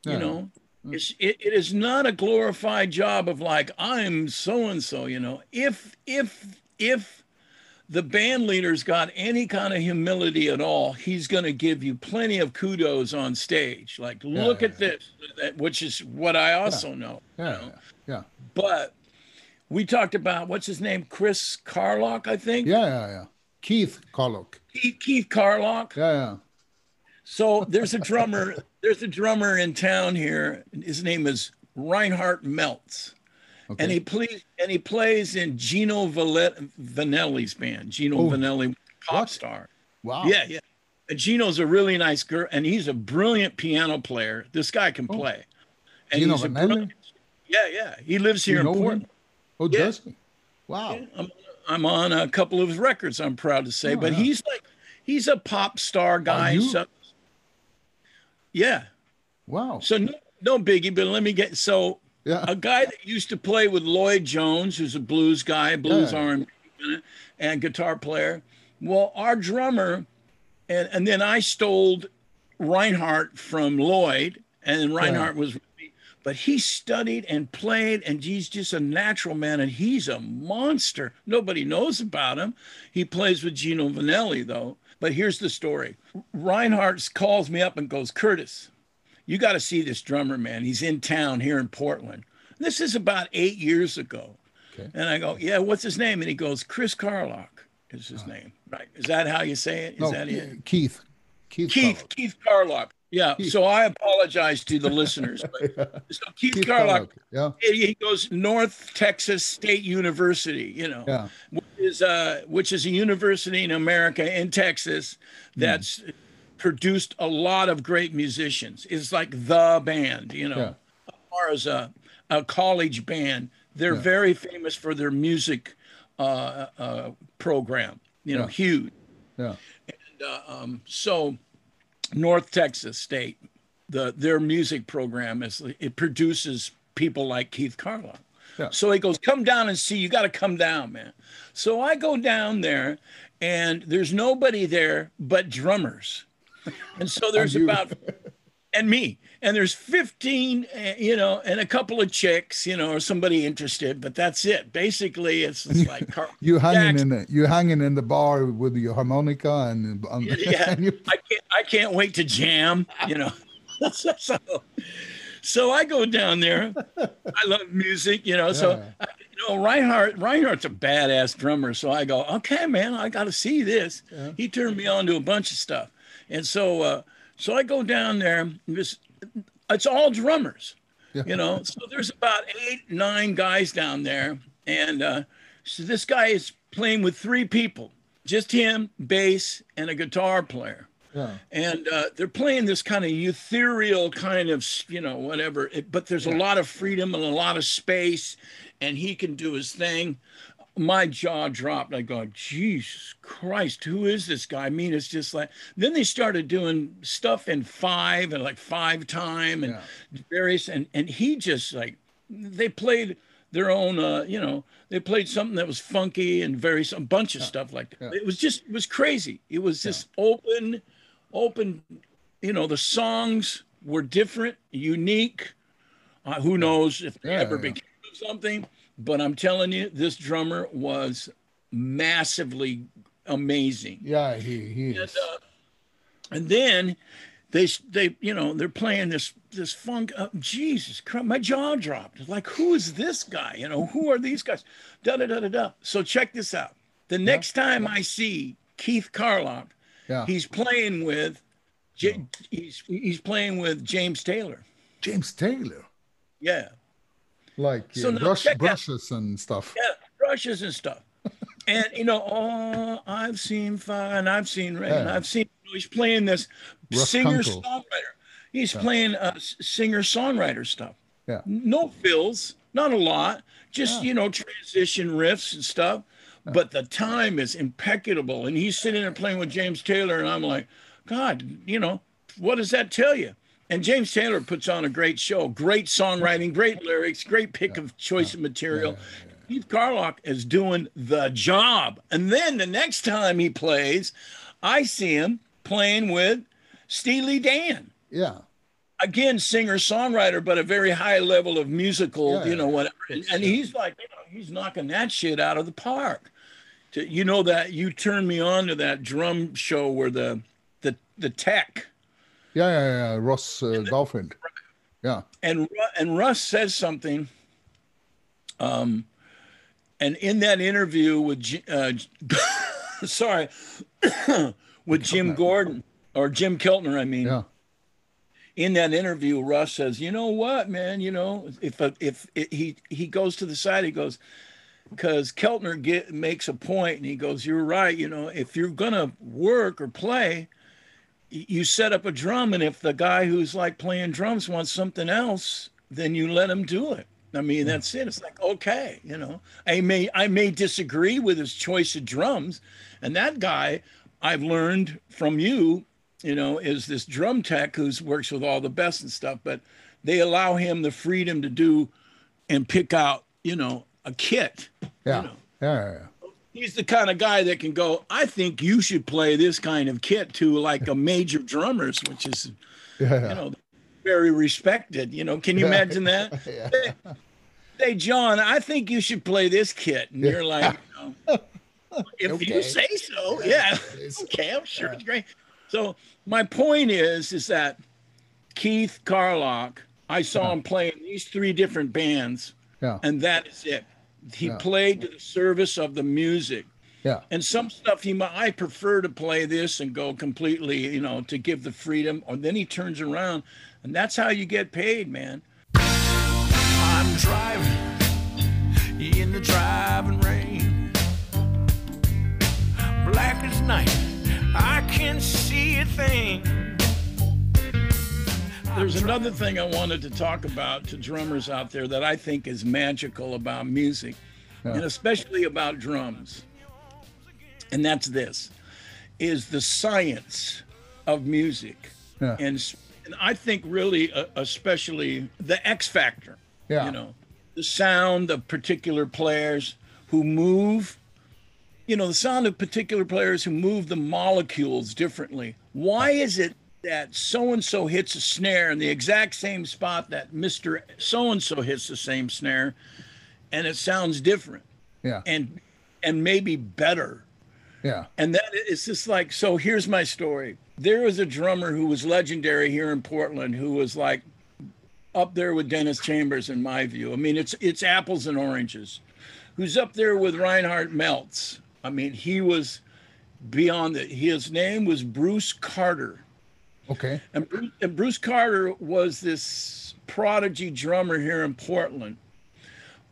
you know mm. it's, it, it is not a glorified job of like i'm so and so you know if if if the band leader's got any kind of humility at all he's going to give you plenty of kudos on stage like look yeah, at this which is what i also know you Yeah. know? Yeah. Yeah. but we talked about what's his name chris carlock i think Yeah. Yeah. yeah. Keith Carlock. keith, keith carlock Yeah. Yeah. So there's a drummer. there's a drummer in town here. His name is Reinhard Meltz, Okay. and he plays and he plays in Gino Vannelli's band. Gino Oh. Vannelli, pop What? star. wow. Yeah, yeah. And Gino's a really nice girl, and he's a brilliant piano player. This guy can oh. play. And Gino Vannelli? Yeah, yeah. He lives here You in know him? Portland. Oh, Yeah. does he? Wow. I'm, I'm on a couple of his records. I'm proud to say, Oh, but yeah. he's like, he's a pop star guy. you? So, yeah. Wow. So no, no biggie, but let me get so Yeah. a guy that used to play with Lloyd Jones, who's a blues guy, blues Yeah. R&B, and guitar player. Well, our drummer, and and then I stole Reinhardt from Lloyd, and Reinhardt was with me, but he studied and played, and he's just a natural man, and he's a monster. Nobody knows about him. He plays with Gino Vannelli though. But here's the story: Reinhardt calls me up and goes, Curtis you got to see this drummer, man. He's in town here in Portland. This is about eight years ago. Okay. And I go, yeah, what's his name? And he goes, Chris Carlock is his name. Right. Is that how you say it? Is no, that it? Keith. Keith. Keith, Carlock. Keith Carlock. Yeah. Keith. So I apologize to the listeners. But, so Keith, Keith Carlock, Yeah. he goes North Texas State University, you know, Yeah. which is uh, which is a university in America in Texas that's produced a lot of great musicians. It's like the band, you know, Yeah. as far as a, a college band. They're Yeah. very famous for their music uh, uh, program, you know, Yeah. huge. Yeah. Uh, um, so North Texas State, the their music program is it produces people like Keith Carlock. Yeah. So he goes, "Come down and see. You got to come down, man." So I go down there, and there's nobody there but drummers, and so there's about and me and there's 15 uh, you know and a couple of chicks you know or somebody interested but that's it basically it's, it's like Car- You hanging Jackson. in the you hanging in the bar with your harmonica and, and yeah, and you, I can't. I can't wait to jam. You know, so so I go down there. I love music. You know, so I, you know Reinhardt. Reinhardt's a badass drummer. So I go, okay, man, I got to see this. Yeah. He turned me on to a bunch of stuff, and so uh, so I go down there. and This it's all drummers. Yeah. You know, so there's about eight, nine guys down there, and uh, so this guy is playing with three people, just him, bass, and a guitar player yeah. and uh, they're playing this kind of ethereal kind of you know whatever it, but there's a lot of freedom and a lot of space and he can do his thing my jaw dropped. I go jesus christ who is this guy? I mean it's just like then they started doing stuff in five and like five time and various and and he just like they played their own uh you know they played something that was funky and various, a bunch of stuff like that. Yeah. it was just it was crazy. It was just open open you know the songs were different unique. Uh, who knows if they Yeah, ever yeah. became something but i'm telling you this drummer was massively amazing. Yeah, he he and, is. uh, and then they they you know they're playing this this funk uh, jesus christ my jaw dropped. Like who is this guy? You know who are these guys? Da da da da da. So check this out. The next time i see keith carlock yeah. he's playing with J- he's he's playing with james taylor. James Taylor, yeah like So now brush, brushes and stuff. yeah brushes and stuff and you know oh i've seen fire and i've seen rain and Yeah. i've seen he's playing this Russ singer Kunkel. songwriter he's playing uh, singer songwriter stuff Yeah. no fills not a lot just Yeah. you know transition riffs and stuff but the time is impeccable and he's sitting there playing with james taylor and i'm like god you know what does that tell you and james taylor puts on a great show great songwriting great lyrics great pick of choice of material Keith Carlock is doing the job. And then the next time he plays, I see him playing with Steely Dan. Yeah, Again, singer songwriter, but a very high level of musical, Yeah, you know, whatever. And, and he's like, you know, he's knocking that shit out of the park. To, you know that you turned me on to that drum show where the the the tech yeah, yeah, yeah. Ross uh. Yeah, and and Russ says something. Um, and in that interview with, uh, sorry, with Jim Gordon or Jim Keltner, I mean, yeah, in that interview, Russ says, "You know what, man? You know, if a, if it, he he goes to the side, he goes." Because Keltner get, makes a point, and he goes, "You're right. You know, if you're gonna work or play, you set up a drum, and if the guy who's like playing drums wants something else, then you let him do it. I mean, hmm. that's it. It's like okay, you know. I may I may disagree with his choice of drums, and that guy I've learned from you, you know, is this drum tech who's works with all the best and stuff, but they allow him the freedom to do and pick out, you know, a kit. yeah, know. yeah, yeah, yeah. He's the kind of guy that can go, I think you should play this kind of kit to like a major drummers, which is, yeah, yeah. you know, very respected. You know, can you imagine that? Yeah. Hey, hey, John, I think you should play this kit. And you're like, you know, if Okay. you say so, yeah. Okay, I'm sure it's great. So my point is, is that Keith Carlock. I saw uh-huh. him play in these three different bands, Yeah. and that is it. He Yeah. played to the service of the music. Yeah. And some stuff he might, I prefer to play this and go completely, you know, to give the freedom. Or then he turns around, and that's how you get paid, man. I'm driving in the driving rain. Black as night, I can't see a thing. There's another thing I wanted to talk about to drummers out there that I think is magical about music, Yeah. and especially about drums. And that's this is the science of music. Yeah. And, and I think really uh, especially the X factor. Yeah. You know, the sound of particular players who move you know, the sound of particular players who move the molecules differently. Why is it that so and so hits a snare in the exact same spot that Mr. So and so hits the same snare and it sounds different Yeah. and and maybe better? Yeah. And that it's just like so here's my story. There was a drummer who was legendary here in Portland who was like up there with Dennis Chambers in my view. I mean it's it's apples and oranges. Who's up there with Reinhard Meltz? I mean he was beyond it. His name was Bruce Carter. Okay. And Bruce, and Bruce Carter was this prodigy drummer here in Portland,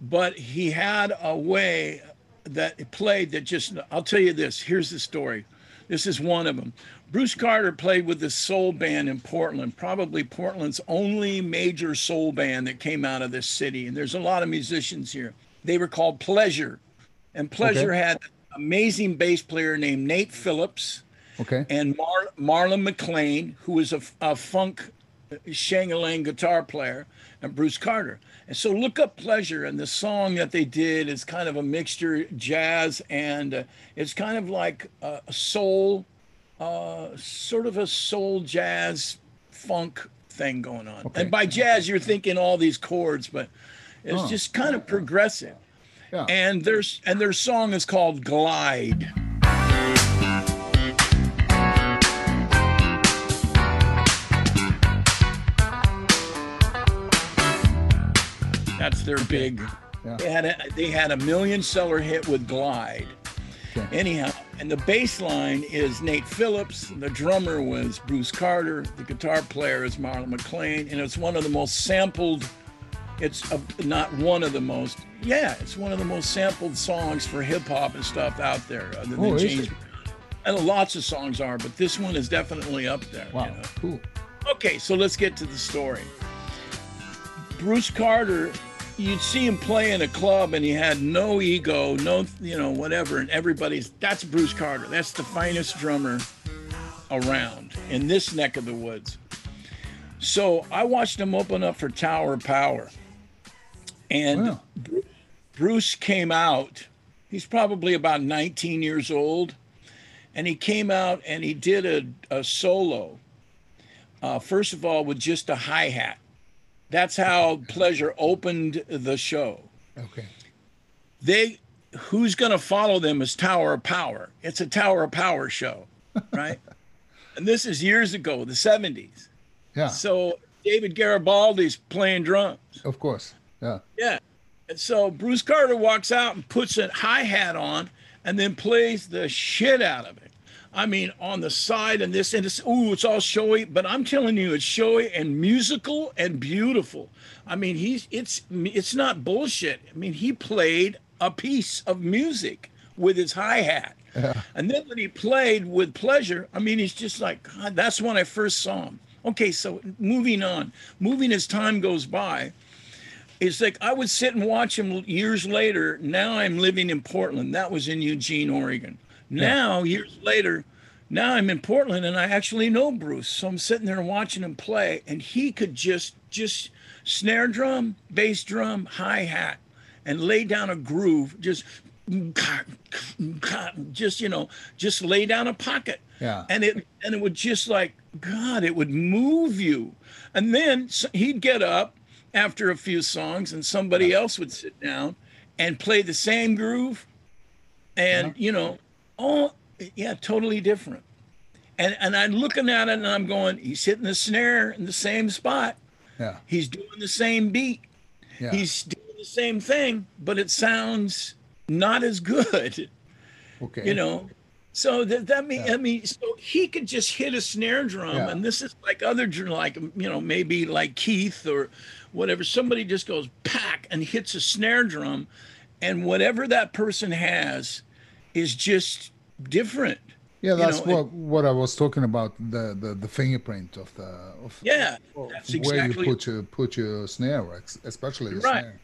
but he had a way that played that just, I'll tell you this here's the story. This is one of them. Bruce Carter played with this soul band in Portland, probably Portland's only major soul band that came out of this city. And there's a lot of musicians here. They were called Pleasure. And Pleasure Okay. had an amazing bass player named Nate Phillips Okay. and Mar- Marlon McClain, who is a, a funk shangalang guitar player, and Bruce Carter. And so look up Pleasure, and the song that they did is kind of a mixture jazz, and uh, it's kind of like a soul, uh, sort of a soul jazz funk thing going on. Okay. And by jazz, you're thinking all these chords, but it's Huh. just kind of progressive. Yeah. And there's and their song is called Glide. That's their big. Yeah. They had a they had a million seller hit with Glide. Okay. Anyhow, and the bass line is Nate Phillips. The drummer was Bruce Carter. The guitar player is Marlon McClain, and it's one of the most sampled. It's a, not one of the most. Yeah, it's one of the most sampled songs for hip hop and stuff out there. Other than Oh, James, and lots of songs are, but this one is definitely up there. you Wow. know? Cool. Okay, so let's get to the story. Bruce Carter, you'd see him play in a club and he had no ego, no, you know, whatever. And everybody's, that's Bruce Carter. That's the finest drummer around in this neck of the woods. So I watched him open up for Tower Power. And Wow. Bruce came out, he's probably about 19 years old. And he came out and he did a, a solo uh, first of all, with just a hi hat. That's how Pleasure opened the show. Okay. They, who's going to follow them is Tower of Power. It's a Tower of Power show, right? and this is years ago, the 70s. Yeah. So David Garibaldi's playing drums. Of course. Yeah. Yeah. And so Bruce Carter walks out and puts a hi hat on and then plays the shit out of it. I mean, on the side and this and it's ooh, it's all showy, but I'm telling you, it's showy and musical and beautiful. I mean, he's it's it's not bullshit. I mean, he played a piece of music with his hi hat. And then when he played with pleasure, I mean, he's just like, God, that's when I first saw him. Okay, so moving on, moving as time goes by, it's like I would sit and watch him years later. Now I'm living in Portland. That was in Eugene, Oregon. Now, years later, now I'm in Portland and I actually know Bruce. So I'm sitting there watching him play, and he could just just snare drum, bass drum, hi hat, and lay down a groove. Just just you know, just lay down a pocket. Yeah. And it and it would just like God, it would move you. And then he'd get up after a few songs, and somebody else would sit down and play the same groove, and uh-huh. you know, oh yeah, totally different. And and I'm looking at it and I'm going, he's hitting the snare in the same spot. Yeah. He's doing the same beat. Yeah. He's doing the same thing, but it sounds not as good. okay. You know. So that that mean I mean so he could just hit a snare drum Yeah. and this is like other like you know maybe like Keith or whatever somebody just goes pack and hits a snare drum and whatever that person has is just different. Yeah, you that's know, what what I was talking about the the, the fingerprint of the of Yeah, of that's where exactly- you put your put your snare, especially the Right. snare.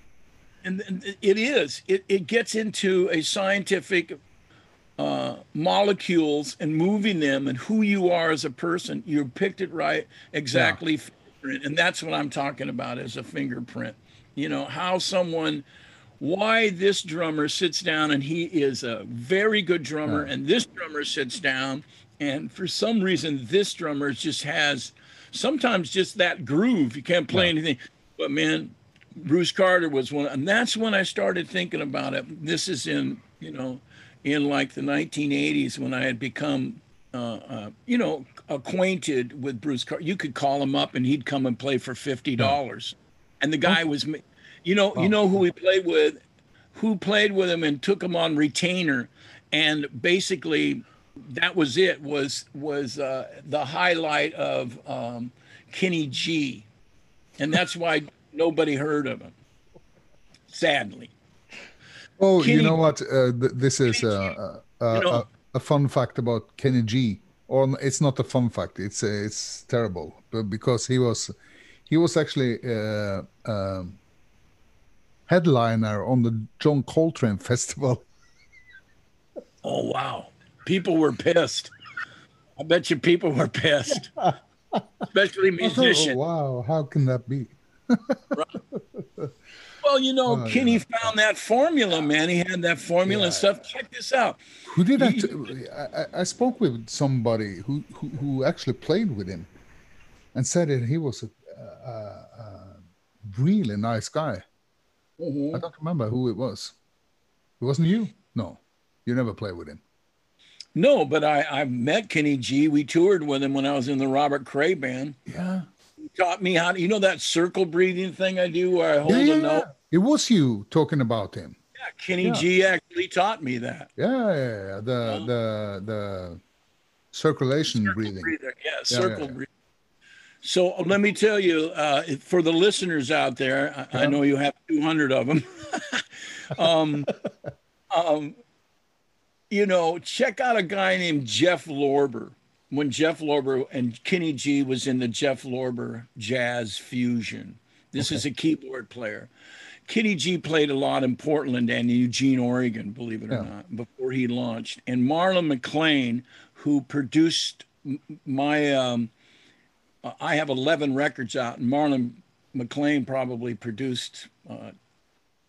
and, and it is it, it gets into a scientific uh, molecules and moving them and who you are as a person you picked it right exactly fingerprint. and that's what i'm talking about as a fingerprint you know how someone why this drummer sits down and he is a very good drummer and this drummer sits down and for some reason this drummer just has sometimes just that groove. You can't play anything. But man Bruce Carter was one, and that's when I started thinking about it. This is in, you know, in like the 1980s when I had become, uh, uh, you know, acquainted with Bruce Carter. You could call him up and he'd come and play for fifty dollars, and the guy was, you know, you know who he played with, who played with him and took him on retainer, and basically that was it. Was was uh, the highlight of um, Kenny G and that's why nobody heard of him. Sadly, Oh, you know what? Uh, th- this is Kenny uh, uh, uh, you know- a, a fun fact about Kenny G. Or it's not a fun fact. It's uh, it's terrible, but because he was he was actually uh, um, headliner on the John Coltrane Festival. oh wow, people were pissed. I bet you people were pissed, especially Oh, musicians. wow, how can that be? Well, you know, Oh, Kenny found that formula, man. He had that formula and stuff. Check this out. Who did I, You- t- I? I- I spoke with somebody who, who who actually played with him, and said that he was a, a, a really nice guy. Mm-hmm. I don't remember who it was. It wasn't you. No, you never played with him. No, but I I met Kenny G. We toured with him when I was in the Robert Cray band. Yeah. He taught me how to, you know, that circle breathing thing I do where I hold Yeah, yeah, a note. yeah. It was you talking about him. Yeah, Kenny Yeah. G. actually taught me that. Yeah, yeah, yeah. The the the circulation breathing. breather. Yeah, circle yeah. So let me tell you, uh, for the listeners out there, I, I know you have 200 of them. um, um, you know, check out a guy named Jeff Lorber. When Jeff Lorber and Kenny G was in the Jeff Lorber Jazz Fusion. This is a keyboard player. Kenny G played a lot in Portland and Eugene, Oregon, believe it or Yeah. not, before he launched. And Marlon McClain, who produced my, um, I have 11 records out, and Marlon McClain probably produced uh,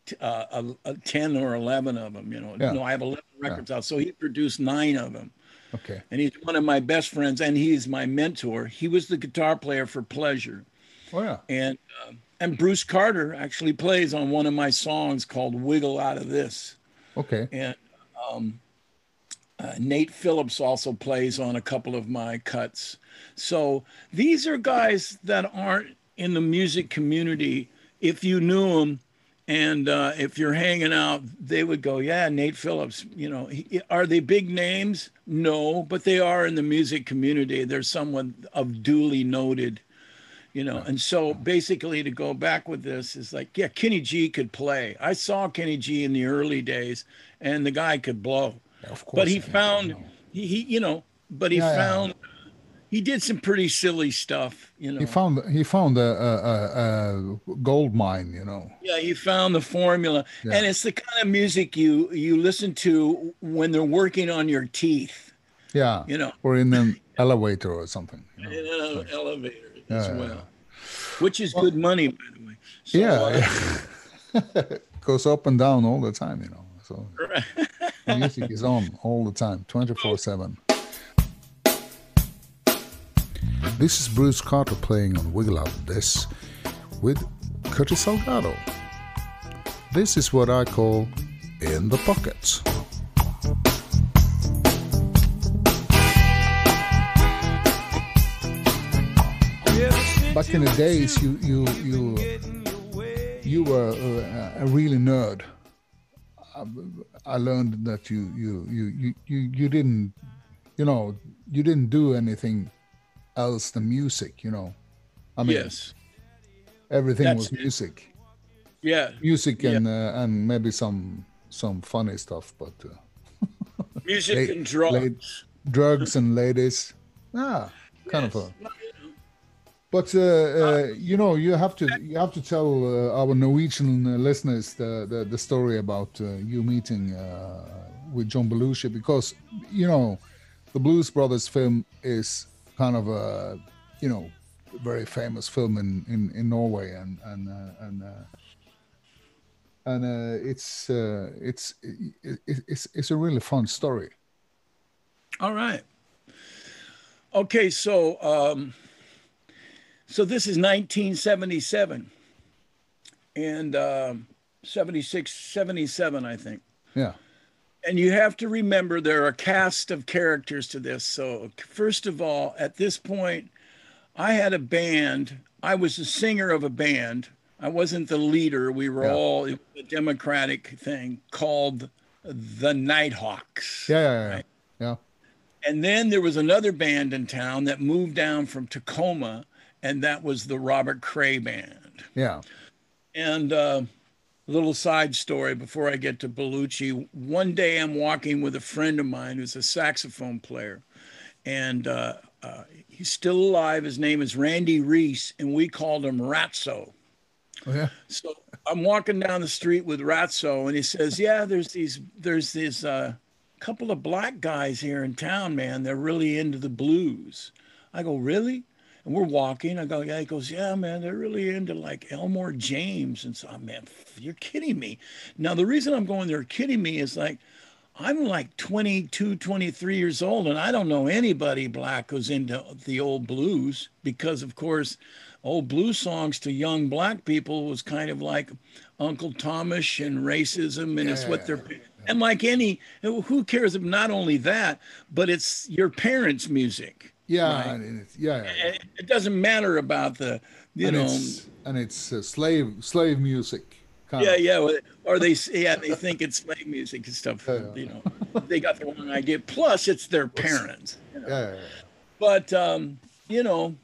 t- uh, a, a 10 or 11 of them. You know, Yeah. no, I have 11 records out, so he produced nine of them Okay. and he's one of my best friends and he's my mentor he was the guitar player for pleasure Oh yeah. and uh, and bruce carter actually plays on one of my songs called wiggle out of this Okay. and um, uh, nate phillips also plays on a couple of my cuts so these are guys that aren't in the music community if you knew them and uh, if you're hanging out, they would go, "Yeah, Nate Phillips." You know, he, are they big names? No, but they are in the music community. They're someone of duly noted, you know. And so, basically, to go back with this is like, yeah, Kenny G could play. I saw Kenny G in the early days, and the guy could blow. Of course. But he found he, he, you know, but he Yeah, yeah. found he did some pretty silly stuff, you know. He found he found a, a, a, gold mine. You know. Yeah, he found the formula, Yeah. and it's the kind of music you you listen to when they're working on your teeth, Yeah. you know, Or in an elevator or something. you know. in an elevator as Yeah, yeah, well, which is good money, by the way. So, Yeah. uh, yeah. Goes up and down all the time. You know. So music is on all the time, twenty four seven. This is Bruce Carter playing on Wiggle Out This with Curtis Salgado. This is what I call In the Pockets. Back in the days, you you you you were a, a really nerd. Um, I learned that you you you you you, you didn't you know you didn't do anything else than music. You know, I mean, yes, everything That's was music. Yeah, music and yeah. Uh, and maybe some some funny stuff, but uh, music and drugs, drugs and ladies. Ah, kind yes. of a but uh, uh, you know, you have to you have to tell uh, our Norwegian uh, listeners the, the, the story about uh, you meeting uh, with John Belushi because you know, the Blues Brothers film is kind of a you know very famous film in, in, in Norway and and and and it's it's it, it's it's a really fun story. All right. Okay, so. Um so this is 1977 and um, 76, 77, I think. Yeah. And you have to remember there are a cast of characters to this. So, first of all, at this point, I had a band. I was a singer of a band. I wasn't the leader. We were yeah. all a democratic thing called the Nighthawks. Yeah, yeah, yeah. Right? yeah. And then there was another band in town that moved down from Tacoma and that was the Robert Cray Band. Yeah. And uh, little side story before I get to Belushi. One day I'm walking with a friend of mine who's a saxophone player, and uh, uh, he's still alive. His name is Randy Reese, and we called him Ratso. Oh, yeah. So I'm walking down the street with Ratso, and he says, "Yeah, there's these, there's this uh, couple of black guys here in town, man. They're really into the blues." I go, "Really?" And we're walking. I go, yeah. He goes, yeah, man, they're really into like Elmore James. And so, man, you're kidding me. Now, the reason I'm going, they're kidding me is like, I'm like 22, 23 years old, and I don't know anybody black who's into the old blues because, of course, old blues songs to young black people was kind of like Uncle Thomas and racism, and yeah, it's what they're. Yeah, and like any, who cares if not only that, but it's your parents' music. Yeah, right? yeah, yeah, It doesn't matter about the you and know, it's, and it's uh, slave slave music. yeah, of. yeah, or they yeah they think it's slave music and stuff. Yeah, yeah. You know, they got the wrong idea. Plus, it's their parents. You know? yeah, yeah, But um, you know,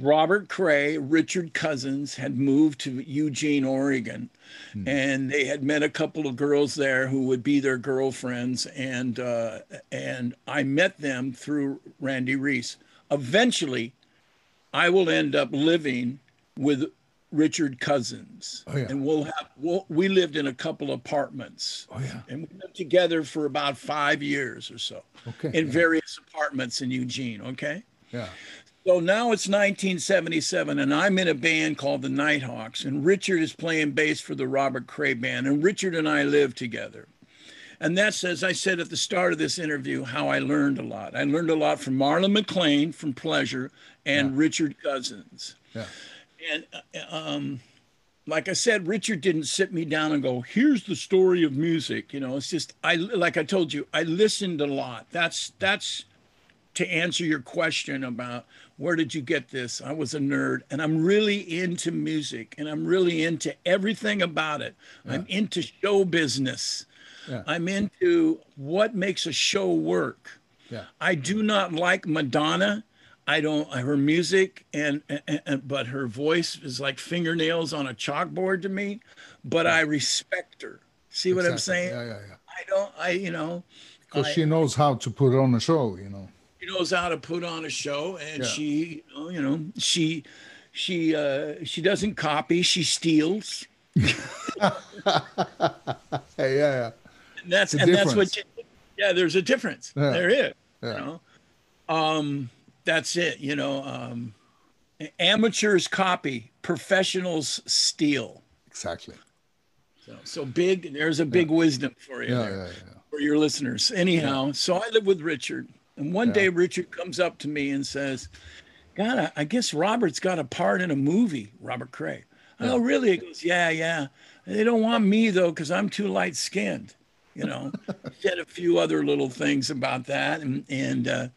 Robert Cray, Richard Cousins had moved to Eugene, Oregon, Hmm. And they had met a couple of girls there who would be their girlfriends, and uh, and I met them through Randy Reese. Eventually, I will end up living with Richard Cousins, oh, yeah. and we'll have we'll, we lived in a couple of apartments, oh, yeah. and we lived together for about five years or so, okay, in yeah. various apartments in Eugene. Okay, yeah. So now it's 1977, and I'm in a band called the Nighthawks, and Richard is playing bass for the Robert Cray Band, and Richard and I live together. And that's, as I said at the start of this interview, how I learned a lot. I learned a lot from Marlon McClain from Pleasure and yeah. Richard Cousins. Yeah. And uh, um, like I said, Richard didn't sit me down and go, "Here's the story of music." You know, it's just I like I told you, I listened a lot. That's that's to answer your question about where did you get this? I was a nerd and I'm really into music and I'm really into everything about it. Yeah. I'm into show business. Yeah. I'm into what makes a show work. Yeah. I do not like Madonna. I don't her music and, and, and, but her voice is like fingernails on a chalkboard to me, but yeah. I respect her. See exactly. what I'm saying? Yeah, yeah, yeah. I don't I you know because she knows how to put on a show, you know she knows how to put on a show, and yeah. she, you know, she, she, uh, she doesn't copy. She steals. hey, yeah, yeah. And that's and that's what. You, yeah, there's a difference. Yeah. There is. Yeah. You know, um, that's it. You know, um, amateurs copy, professionals steal. Exactly. So, so big. There's a big wisdom for you yeah, there, for your listeners. Anyhow, so I live with Richard and one yeah. day Richard comes up to me and says, God, I, I, guess Robert's got a part in a movie, Robert Cray. I go, really? He goes, yeah, yeah. They don't want me though, because I'm too light skinned. You know, said a few other little things about that. And, and, uh,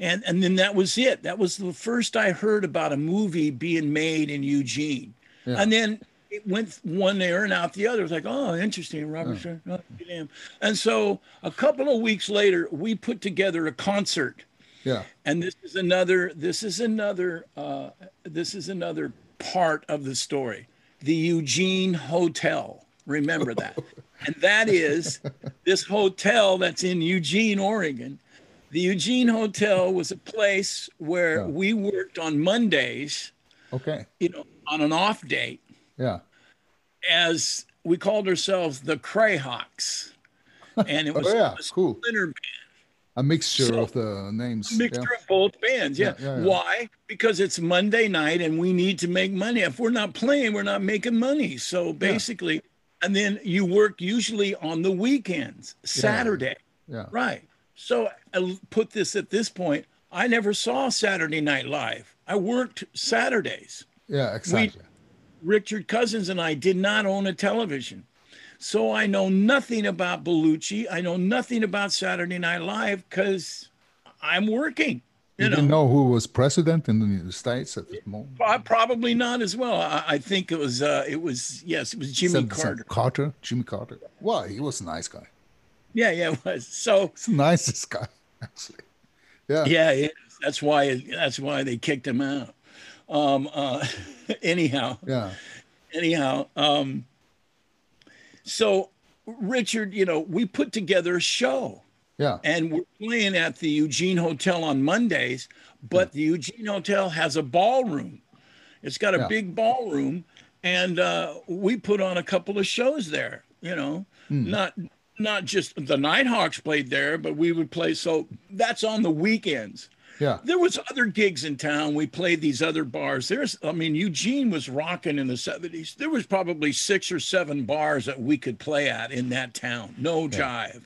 and and then that was it. That was the first I heard about a movie being made in Eugene, Yeah. and then it went one ear and out the other. It was like, oh, interesting, Robert. Stern, oh, damn. And so a couple of weeks later, we put together a concert Yeah. and this is another this is another uh, this is another part of the story the eugene hotel remember that and that is this hotel that's in eugene oregon the eugene hotel was a place where Yeah. we worked on mondays Okay. you know on an off date Yeah. as we called ourselves the crayhawks and it Oh, was yeah, a cool. splinter band A mixture So- of the names. mixture yeah. of both bands. Yeah. Yeah, yeah. Why? Because it's Monday night and we need to make money. If we're not playing, we're not making money. So basically, and then you work usually on the weekends, Saturday. Yeah. Right. So I put this at this point. I never saw Saturday Night Live. I worked Saturdays. Yeah. Exactly. Richard Cousins and I did not own a television. So I know nothing about Belushi. I know nothing about Saturday Night Live because I'm working. you You know, didn't know who was president in the United States at the moment. Probably not as well. I, I think it was. Uh, it was yes, it was Jimmy Seven- Carter. Carter. Jimmy Carter. Well, he was a nice guy. Yeah, yeah, it was. So He's the nicest guy, actually. Yeah. yeah, yeah that's why. That's why they kicked him out. Um, uh, anyhow, Yeah. anyhow um so richard you know we put together a show Yeah. and we're playing at the eugene hotel on mondays but the eugene hotel has a ballroom it's got a Yeah. big ballroom and uh, we put on a couple of shows there you know not not just the nighthawks played there but we would play so that's on the weekends Yeah. there was other gigs in town. We played these other bars. There's, I mean, Eugene was rocking in the 70s. There was probably six or seven bars that we could play at in that town. No jive.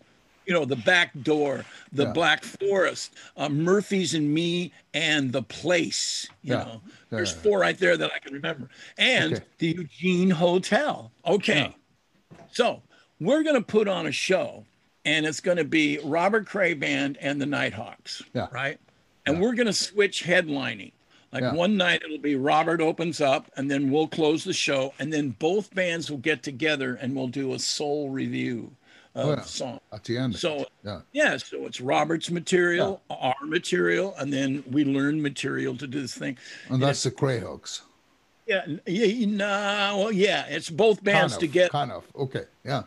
You know, the back door, the Yeah. Black Forest, uh, Murphy's and me, and the place. You Yeah. know, there's four right there that I can remember, and Okay. the Eugene Hotel. Okay, so we're gonna put on a show, and it's gonna be Robert Cray Band and the Nighthawks. Yeah. Right. And we're gonna switch headlining. Like Yeah. one night it'll be Robert opens up, and then we'll close the show, and then both bands will get together and we'll do a soul revue of Oh, yeah. song. At the end. So yeah. yeah, so it's Robert's material, our material, and then we learn material to do this thing. And that's the Crayhawks. Yeah, yeah, no, well, yeah, it's both bands kind of, together. Kind of. Okay. Yeah.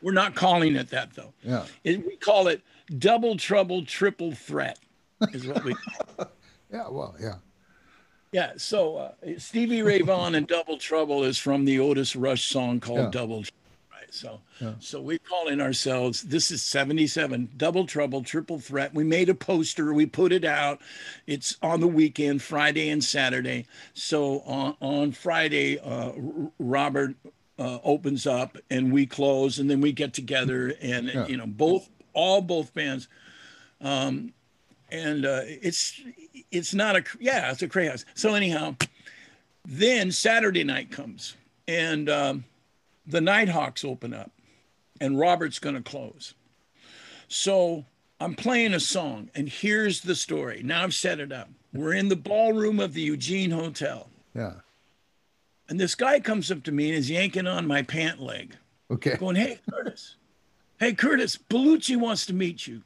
We're not calling it that though. Yeah. It, we call it double trouble, triple threat, is what we. Yeah. Well, yeah. yeah. So uh, Stevie Ray Vaughan and Double Trouble is from the Otis Rush song called Yeah. Double. Trouble, Right. So, so we're calling ourselves. This is '77. Double Trouble, Triple Threat. We made a poster. We put it out. It's on the weekend, Friday and Saturday. So on on Friday, uh, R- Robert uh, opens up and we close, and then we get together, and Yeah. you know both all both bands. Um, and uh, it's it's not a yeah it's a cray house so anyhow then saturday night comes and um, the nighthawks open up and robert's going to close. So i'm playing a song and here's the story. Now i've set it up. We're in the ballroom of the eugene hotel. Yeah. and this guy comes up to me and is yanking on my pant leg. Okay. going, "Hey, Curtis, hey, Curtis, Belushi wants to meet you."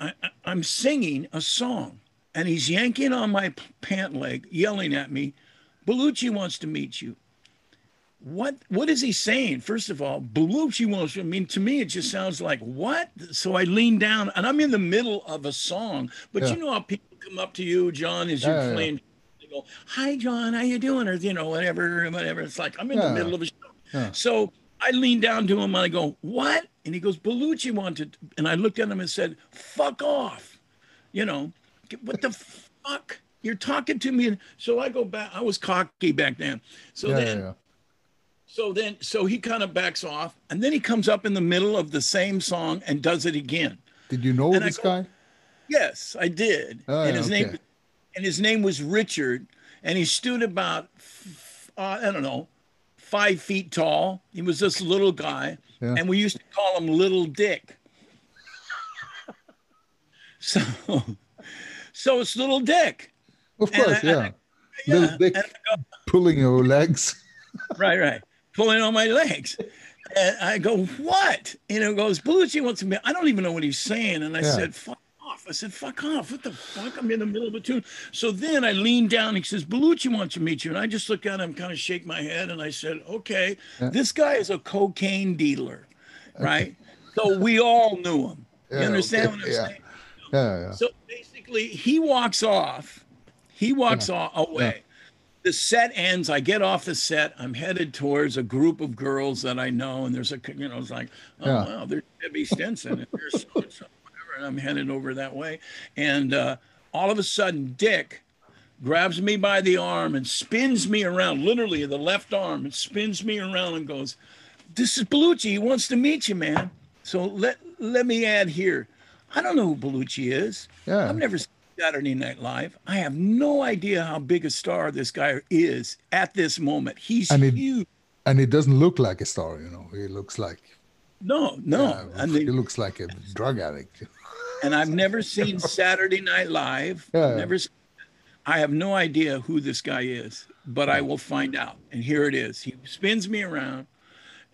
I, I, I'm singing a song, and he's yanking on my pant leg, yelling at me, "Belushi wants to meet you." What what is he saying? First of all, Belushi wants. to- I mean, to me, it just sounds like what. So I lean down, and I'm in the middle of a song. But Yeah. you know how people come up to you, John, as you're yeah, yeah. playing. They go, "Hi, John, how you doing?" Or you know, whatever, whatever. It's like I'm in Yeah. the middle of a show. Yeah. So I lean down to him and I go, What? And he goes, Belushi wanted. And I looked at him and said, Fuck off. You know, what the fuck? You're talking to me. And so I go back. I was cocky back then. So Yeah. then, Yeah. yeah. so then, so he kind of backs off. And then he comes up in the middle of the same song and does it again. Did you know And this go- guy? Yes, I did. Oh, and his okay. name and his name was Richard, and he stood about uh, I don't know five feet tall. He was this little guy, Yeah. and we used to call him Little Dick. so So it's little Dick. Of course, I- yeah. I- Yeah. Little Dick go, pulling your legs. right, right. Pulling on my legs. And I go, what? And it goes, Belushi wants to be. I don't even know what he's saying. And I Yeah. said, fuck. I said, fuck off. What the fuck? I'm in the middle of a tune. So then I lean down. He says, Belushi wants to meet you. And I just look at him, kind of shake my head. And I said, okay, this guy is a cocaine dealer, right? So we all knew him. You understand okay, what I'm yeah. saying? Yeah, yeah. So basically, he walks off. He walks off away. The set ends. I get off the set. I'm headed towards a group of girls that I know, and there's a you know, it's like, oh Yeah. wow, there's Debbie Stinson, and there's so and so, and I'm headed over that way, and uh, all of a sudden, Dick grabs me by the arm and spins me around, literally the left arm, and spins me around and goes, "This is Belushi. He wants to meet you, man." So let let me add here. I don't know who Belushi is. Yeah. I've never seen Saturday Night Live. I have no idea how big a star this guy is at this moment. He's And it- huge. And it doesn't look like a star, you know. He looks like No, no. yeah, I he looks like a drug addict. and I've never seen Saturday Night Live. Yeah. Never. I have no idea who this guy is, but I will find out. And here it is. He spins me around,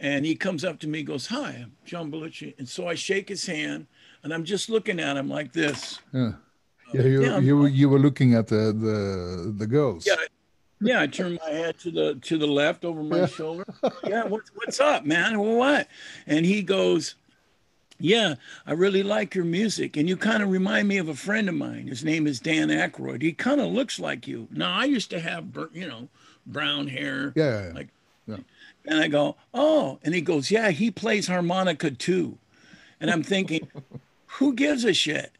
and he comes up to me, goes, "Hi, I'm John Belushi," and so I shake his hand, and I'm just looking at him like this. Yeah. Yeah, you, Yeah. you you were looking at the the, the girls. Yeah, yeah. I turn my head to the to the left over my shoulder. Yeah, what's what's up, man? What? And he goes, Yeah, I really like your music, and you kind of remind me of a friend of mine. His name is Dan Aykroyd. He kind of looks like you. Now, I used to have, you know, brown hair. Yeah, yeah, yeah. Like, Yeah. and I go, oh, and he goes, yeah, he plays harmonica too. And I'm thinking, who gives a shit?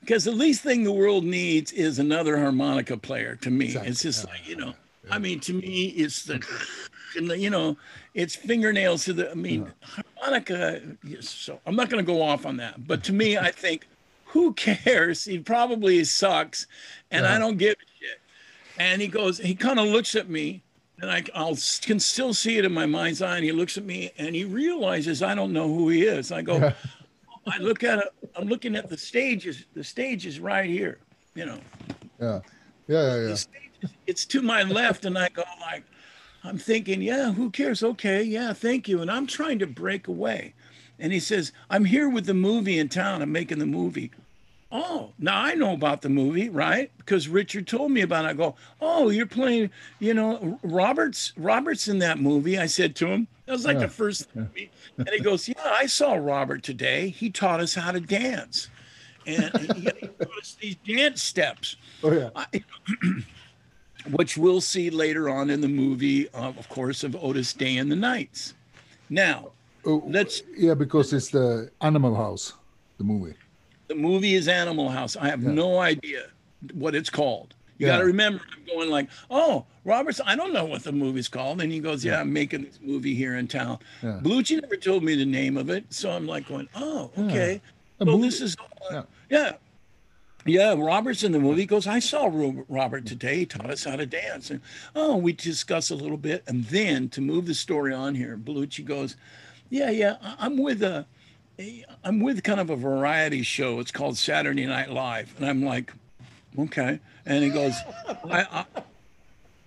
Because the least thing the world needs is another harmonica player. To me, it's just like you know. I mean, to me, it's the, and the, you know, it's fingernails to the. I mean, harmonica. yes, So I'm not going to go off on that. But to me, I think, who cares? He probably sucks, and I don't give a shit. And he goes, he kind of looks at me, and I I'll, can still see it in my mind's eye. And he looks at me, and he realizes I don't know who he is. I go, I look at it. I'm looking at the stages. The stage is right here. You know, Yeah. Yeah, yeah, yeah. the stage is, it's to my left, and I go like, I'm thinking, yeah, who cares? Okay, yeah, thank you. And I'm trying to break away. And he says, I'm here with the movie in town. I'm making the movie. Oh, now I know about the movie, right? Because Richard told me about it. I go, oh, you're playing, you know, Roberts. Roberts in that movie. I said to him, that was like Yeah. the first. Movie. And he goes, yeah, I saw Robert today. He taught us how to dance, and he, he taught us these dance steps Oh yeah. I- which we'll see later on in the movie, uh, of course, of Otis Day and the Knights. Now, Oh, let's. yeah, because it's the Animal House, the movie. The movie is Animal House. I have no idea what it's called. You Yeah. got to remember, I'm going like, oh, Roberts, I don't know what the movie's called. And he goes, yeah, I'm making this movie here in town. Yeah. Belushi never told me the name of it. So I'm like going, oh, okay. So movie- this is, Yeah. yeah. Yeah, Robert's in the movie. He goes, I saw Robert today. He taught us how to dance. And oh, we discuss a little bit. And then to move the story on here, Belushi goes, Yeah, yeah, I'm with a, I'm with kind of a variety show. It's called Saturday Night Live. And I'm like, okay. And he goes, I, I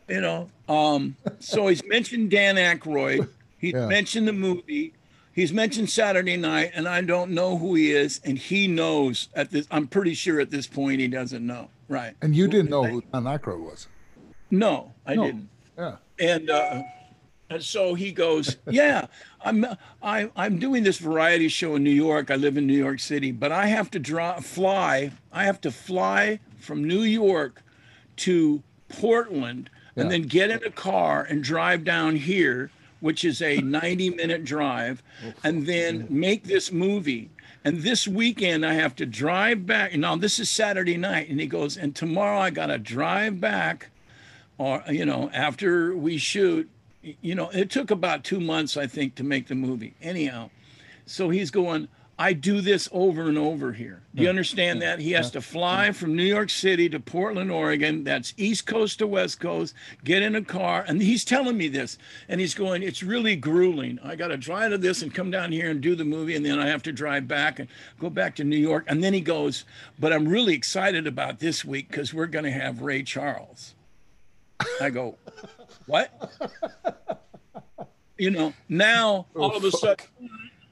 you know, um, so he's mentioned Dan Aykroyd. He's Yeah. mentioned the movie. He's mentioned Saturday Night, and I don't know who he is, and he knows at this. I'm pretty sure at this point he doesn't know. Right? And you didn't know who Dan Aykroyd was. No, I No. didn't. Yeah. And uh, and so he goes, yeah, I'm I, I'm doing this variety show in New York. I live in New York City, but I have to draw fly. I have to fly from New York to Portland and then get in a car and drive down here, which is a 90 minute drive, oh, and then make this movie. And this weekend I have to drive back. Now this is Saturday night, and he goes, and tomorrow I gotta drive back or you know after we shoot you know it took about two months i think to make the movie anyhow so he's going I do this over and over here. Do you understand that? He has to fly from New York City to Portland, Oregon. That's East Coast to West Coast, get in a car. And he's telling me this. And he's going, It's really grueling. I got to drive to this and come down here and do the movie. And then I have to drive back and go back to New York. And then he goes, But I'm really excited about this week because we're going to have Ray Charles. I go, What? You know, now all of a oh, sudden,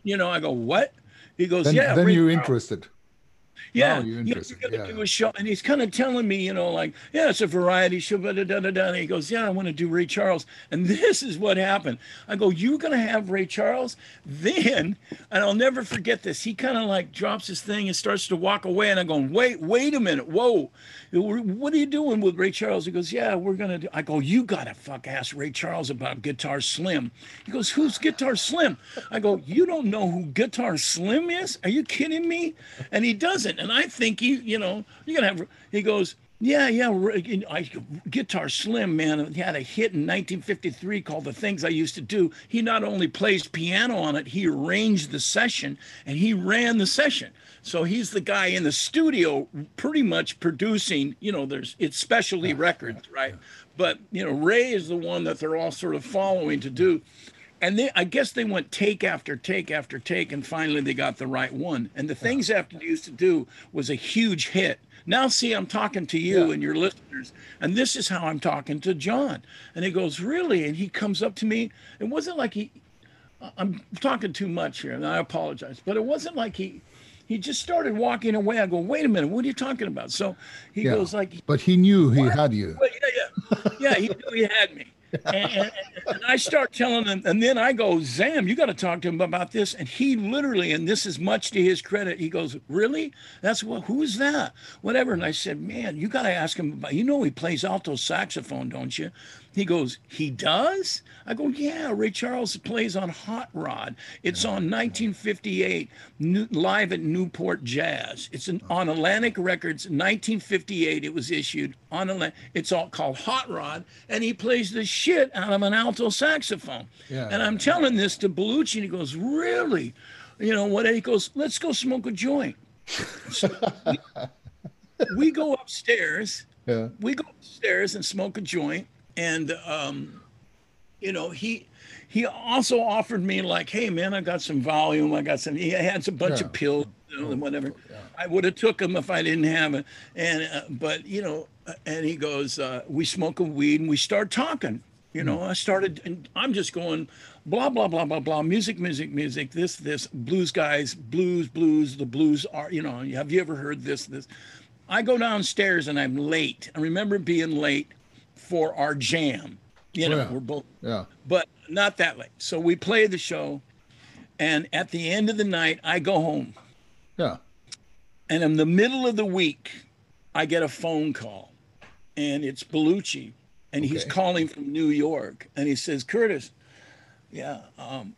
you know, I go, What? He goes, Then, yeah. then you're Charles." interested. Yeah, Now you're you're gonna yeah. do a show, and he's kind of telling me, you know, like, yeah, it's a variety show, da da da da. da. And he goes, yeah, I want to do Ray Charles, and this is what happened. I go, you're gonna have Ray Charles, then, and I'll never forget this. He kind of like drops his thing and starts to walk away, and I'm going, wait, wait a minute, whoa, what are you doing with Ray Charles? He goes, yeah, we're gonna do. I go, you gotta fuck ask Ray Charles about Guitar Slim. He goes, who's Guitar Slim? I go, you don't know who Guitar Slim is? Are you kidding me? And he doesn't, and I think he, you know, you're gonna have. He goes, yeah, yeah, I, Guitar Slim, man, he had a hit in 1953 called "The Things I Used to Do." He not only plays piano on it, he arranged the session and he ran the session. So he's the guy in the studio, pretty much producing. You know, there's it's specialty records, right? But you know, Ray is the one that they're all sort of following to do. And they, I guess they went take after take after take, and finally they got the right one. And the things after they used to do was a huge hit. Now, see, I'm talking to you Yeah. and your listeners, and this is how I'm talking to John. And he goes, Really? And he comes up to me. It wasn't like he, I'm talking too much here, and I apologize, but it wasn't like he, he just started walking away. I go, Wait a minute, what are you talking about? So he Yeah. goes, like, But he knew he had you. well, yeah, yeah, yeah. He knew he had me, and, and, and I start telling him, and then I go, Zam, you got to talk to him about this. And he literally, and this is much to his credit, he goes, really? That's what? Who is that? Whatever. And I said, man, you got to ask him about. You know, he plays alto saxophone, don't you? He goes, he does? I go, yeah, Ray Charles plays on Hot Rod. It's on 1958, new, live at Newport Jazz. It's an, on Atlantic Records, 1958. It was issued on Atlantic. It's all called Hot Rod, and he plays the shit out of an alto saxophone. Yeah. And I'm telling this to Belushi, and he goes, really? You know what? He goes, let's go smoke a joint. So we, we go upstairs Yeah. we go upstairs and smoke a joint and um you know he he also offered me like hey man i got some Valium. I got some he had a bunch Yeah. of pills you know, and whatever. I would have took them if i didn't have it. And uh, but you know and he goes uh, we smoke a weed and we start talking. You know i started and i'm just going blah blah blah blah blah music music music this this blues guys blues blues the blues are you know have you ever heard this this? I go downstairs and I'm late. I remember being late for our jam. You know, Yeah. we're both, Yeah. but not that late. So we play the show, and at the end of the night, I go home. Yeah. And in the middle of the week, I get a phone call, and it's Belushi, and he's calling from New York, and he says, "Curtis, yeah, um,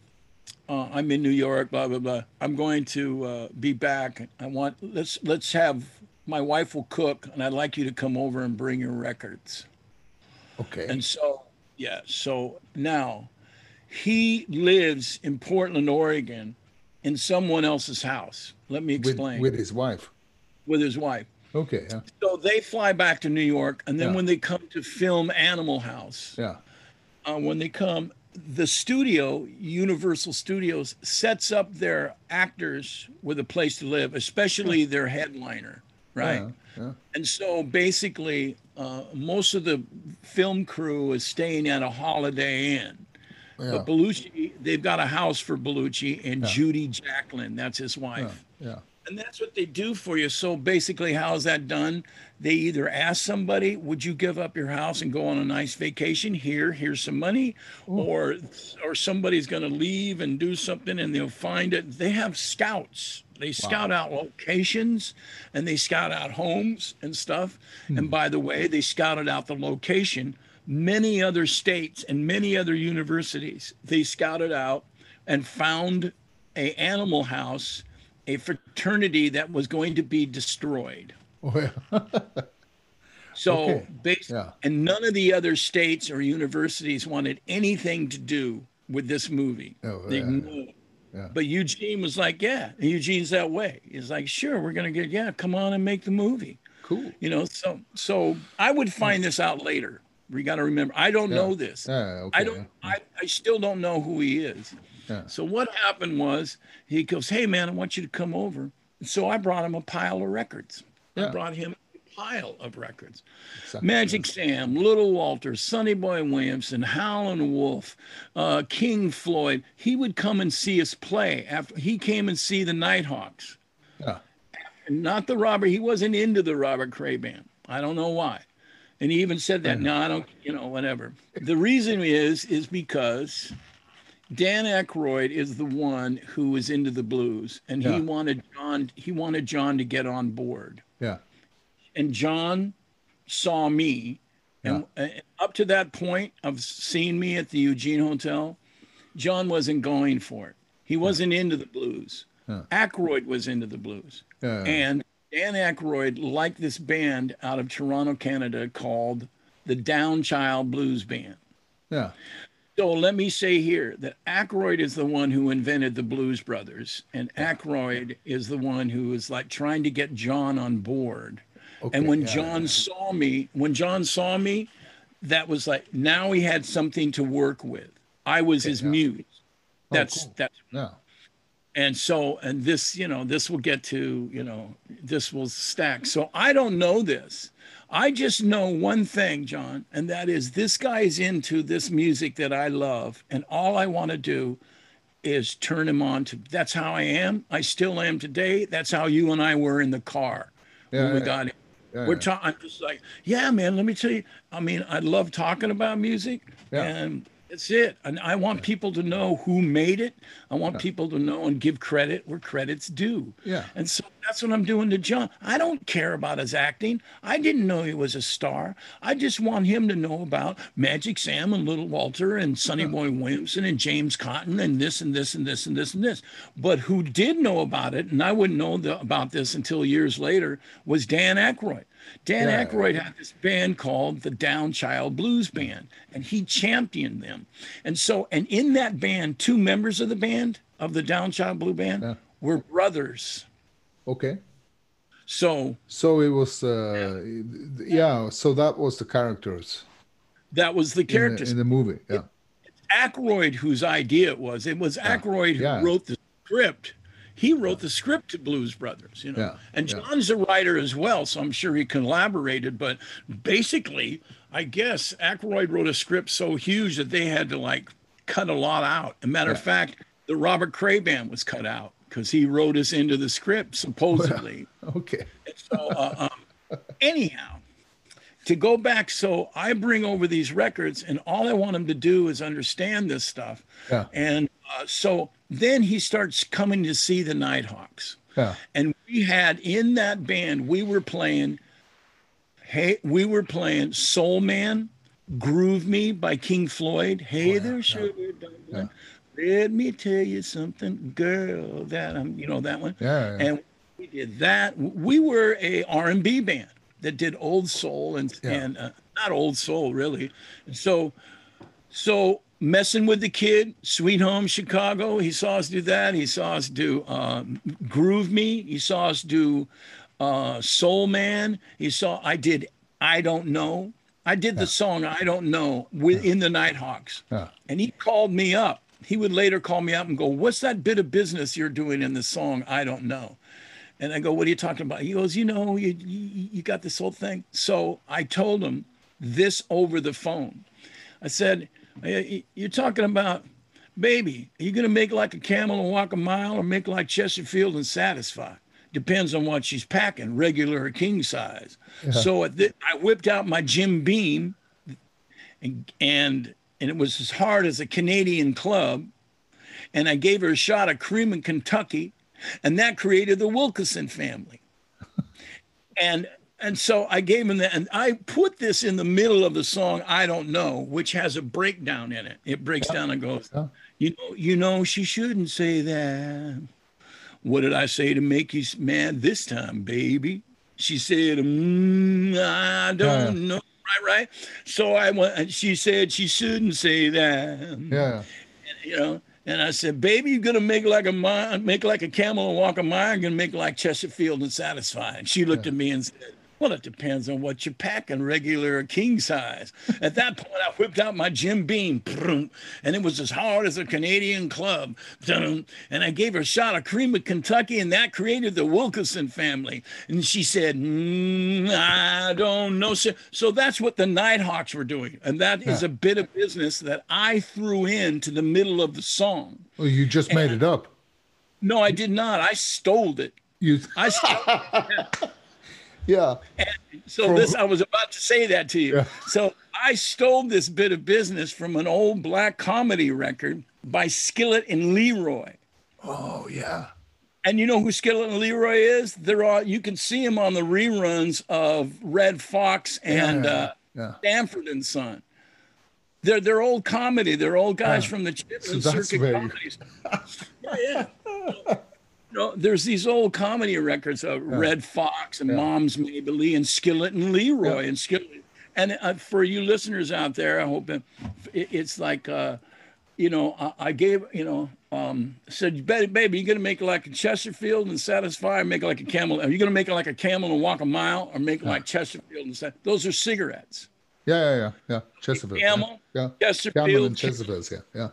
uh, I'm in New York, blah blah blah. I'm going to uh, be back. I want let's let's have my wife will cook, and I'd like you to come over and bring your records." Okay. And so, yeah, so now he lives in Portland, Oregon, in someone else's house. Let me with, explain with his wife. with his wife. Okay. Yeah. So they fly back to New York, and then Yeah. when they come to film Animal House, Yeah. uh, when they come, the studio, Universal Studios, sets up their actors with a place to live, especially their headliner, right? Yeah. Yeah. And so basically, uh, most of the film crew is staying at a Holiday Inn. Yeah. But Belushi, they've got a house for Belushi and Judy Jacklin, that's his wife. Yeah. And that's what they do for you. So basically, how's that done? They either ask somebody, "Would you give up your house and go on a nice vacation? Here, here's some money," or or somebody's going to leave and do something, and they'll find it. They have scouts. They scout out locations, and they scout out homes and stuff. And hmm. by the way, they scouted out the location. Many other states and many other universities they scouted out and found a animal house a fraternity that was going to be destroyed. Oh, yeah. So Okay. basically, Yeah. and none of the other states or universities wanted anything to do with this movie. Oh, They yeah. Yeah. But Eugene was like, yeah, and Eugene's that way. He's like, sure, we're gonna get, yeah, come on and make the movie. Cool. You know, so so I would hmm. find this out later. We got to remember, I don't Yeah. know this. Yeah, okay. I don't. I, I still don't know who he is. Yeah. So what happened was he goes, "Hey man, I want you to come over." And So I brought him a pile of records. I brought him pile of records. Exactly. Magic Sam, Little Walter, Sonny Boy Williamson, Howlin' Wolf, uh, King Floyd. He would come and see us play. After he came and see the Nighthawks, Yeah. not the Robert. He wasn't into the Robert Cray band. I don't know why. And he even said that. No, I don't. You know, whatever. The reason is is because Dan Aykroyd is the one who was into the blues, and Yeah. he wanted John. He wanted John to get on board Yeah. And John saw me, and uh, up to that point of seeing me at the Eugene Hotel, John wasn't going for it. He wasn't into the blues. Yeah. Aykroyd was into the blues, Yeah. and Dan Aykroyd liked this band out of Toronto, Canada, called the Downchild Blues Band. Yeah. So let me say here that Aykroyd is the one who invented the Blues Brothers, and Aykroyd is the one who is like trying to get John on board. Okay. And when yeah, John yeah. saw me, when John saw me, that was like now he had something to work with. I was his yeah. muse. Oh, That's cool. that's Yeah. and so and this you know this will get to you know this will stack so i don't know this i just know one thing john and that is this guy is into this music that i love and all i want to do is turn him on to that's how i am i still am today that's how you and i were in the car Yeah, when we yeah. got in Yeah, we're talking i'm just like yeah man let me tell you i mean i love talking about music Yeah. and that's it. And i want people to know who made it. I want people to know and give credit where credit's due. Yeah. and so that's what i'm doing to john. I don't care about his acting. I didn't know he was a star. I just want him to know about magic sam and little walter and sonny boy williamson and james cotton and this and this and this and this and this. But who did know about it and i wouldn't know the, about this until years later was dan Aykroyd. Dan Yeah. Aykroyd had this band called the Downchild Blues Band, and he championed them. And so, and in that band, two members of the band of the Downchild Blue Band Yeah. were brothers. Okay. So So it was, uh, yeah. So that was the characters that was the in the, characters. in the movie. Yeah. Aykroyd, whose idea it was, it was Aykroyd Yeah. who wrote the script. He wrote the script to Blues Brothers, you know. Yeah, And yeah. John's a writer as well, so I'm sure he collaborated. But basically, I guess Aykroyd wrote a script so huge that they had to like cut a lot out. A matter of fact, the Robert Cray band was cut out because he wrote us into the script supposedly. Okay. So, uh, um, anyhow, to go back, so I bring over these records, and all I want him to do is understand this stuff. Yeah. And uh, so then he starts coming to see the Nighthawks. Yeah. And we had in that band, we were playing, hey, we were playing Soul Man, Groove Me by King Floyd. Hey there, sugar, blink. Let me tell you something, girl. That I'm, you know that one. Yeah, yeah. And we did that. We were a R&B band that did old soul and Yeah. and uh, not old soul really. And so, so messing with the kid, Sweet Home Chicago. He saw us do that. He saw us do um, Groove Me. He saw us do uh, Soul Man. He saw I did I don't know. I did the song I don't know within the Nighthawks. Yeah. And he called me up. He would later call me up and go, "What's that bit of business you're doing in the song I don't know?" And I go, "What are you talking about?" He goes, "You know, you you, you got this whole thing." So I told him this over the phone. I said, "Y- Uh, "You're talking about, baby, are you going to make like a camel and walk a mile, or make like Chesterfield and satisfy?" Depends on what she's packing, regular or king size. So at the, I whipped out my Jim Beam, and and and it was as hard as a Canadian club. And I gave her a shot of cream in Kentucky, and that created the Wilkinson family. and and so I gave him that, and I put this in the middle of the song "I Don't Know," which has a breakdown in it. It breaks down and goes, Yeah. "You know, you know, she shouldn't say that. What did I say to make you mad this time, baby?" She said, mm, "I don't Yeah. know." Right, right. So I went, and she said she shouldn't say that Yeah. you know And I said, "Baby, you're gonna make like a mi- make like a camel and walk a mile. You're gonna make like Chesterfield and satisfy." And she looked at me and said, "Well, it depends on what you're packing, regular or king size." At that point, I whipped out my Jim Beam, and it was as hard as a Canadian club. And I gave her a shot of cream of Kentucky, and that created the Wilkinson family. And she said, mm, "I don't know." So, so that's what the Nighthawks were doing, and that is a bit of business that I threw into the middle of the song. Well, you just made it up. No, I did not. I stole it. You. I stole, Yeah. so From- this I was about to say that to you. Yeah. So I stole this bit of business from an old black comedy record by Skillet and Leroy. Oh yeah. And you know who Skillet and Leroy is? They're all you can see them on the reruns of Redd Foxx and yeah, uh, yeah. Sanford and Son. They're they're old comedy. They're old guys Yeah. from the Chitlin So Circuit very- comedies. yeah, yeah. You know, there's these old comedy records of Redd Foxx and Yeah. Mom's Maybelline and Skillet and Leroy Yeah. and Skillet. And uh, for you listeners out there, I hope it, it's like, uh, you know, I, I gave, you know, um, said, baby, baby, you gonna make it like a Chesterfield and satisfy, or make it like a camel? Are you gonna make it like a camel and walk a mile, or make it like Chesterfield and sat-" those are cigarettes. Yeah, yeah, yeah, yeah. Chesterfield. yeah. Camel, Yeah. Chesterfield, Camel and Chesterfield. Yeah, yeah.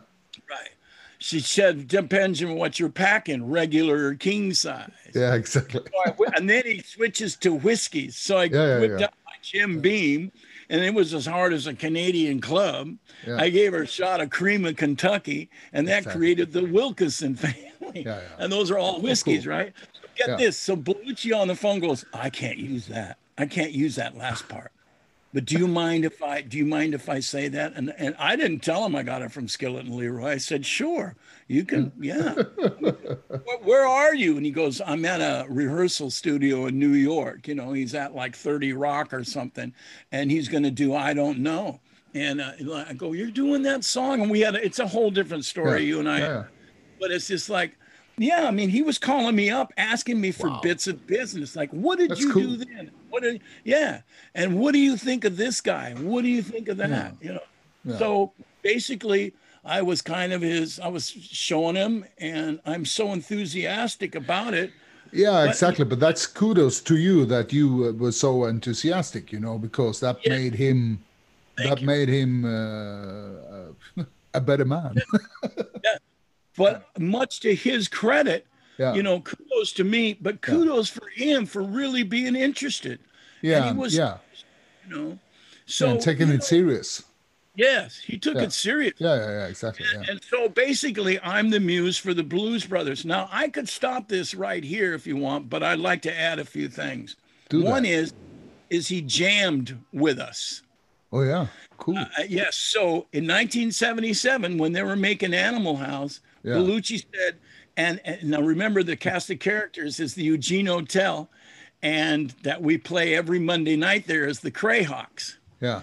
She said, depends on what you're packing, regular or king size. Yeah, exactly. So I and then he switches to whiskeys. So I Yeah, yeah, whipped yeah. out my Jim Beam, and it was as hard as a Canadian club. I gave her a shot of cream of Kentucky, and that Exactly. created the Wilkinson family. And those are all whiskeys, right? So get this. So Belushi on the phone goes, I can't use that. I can't use that last part. But do you mind if I do you mind if I say that? And and I didn't tell him I got it from Skillet and Leroy. I said, sure, you can, yeah. where, where are you? And he goes, I'm at a rehearsal studio in New York. You know, he's at like 30 Rock or something, and he's going to do I don't know. And uh, I go, you're doing that song, and we had a, it's a whole different story. Yeah, You and I, yeah. but it's just like. Yeah, I mean, he was calling me up, asking me for bits of business. Like, what did That's you cool. do then? What did, yeah, and what do you think of this guy? What do you think of that? You know, Yeah. so basically, I was kind of his. I was showing him, and I'm so enthusiastic about it. Yeah, exactly. But that's kudos to you that you uh, were so enthusiastic, you know, because that Yeah. made him Thank that you. made him uh, a better man. But much to his credit, yeah. you know, kudos to me, but kudos for him for really being interested. yeah, he was- yeah, You know, so and taking it know, serious. Yes, he took Yeah. it serious. Yeah, yeah, yeah, exactly. Yeah. And so basically, I'm the muse for the Blues Brothers. Now, I could stop this right here if you want, but I'd like to add a few things. Do One that. is, is he jammed with us? Oh yeah, cool. Uh, yes. So in 1977, when they were making Animal House, Yeah. Belushi said, and, and now remember the cast of characters is the Eugene Hotel, and that we play every Monday night there is the Crayhawks. yeah,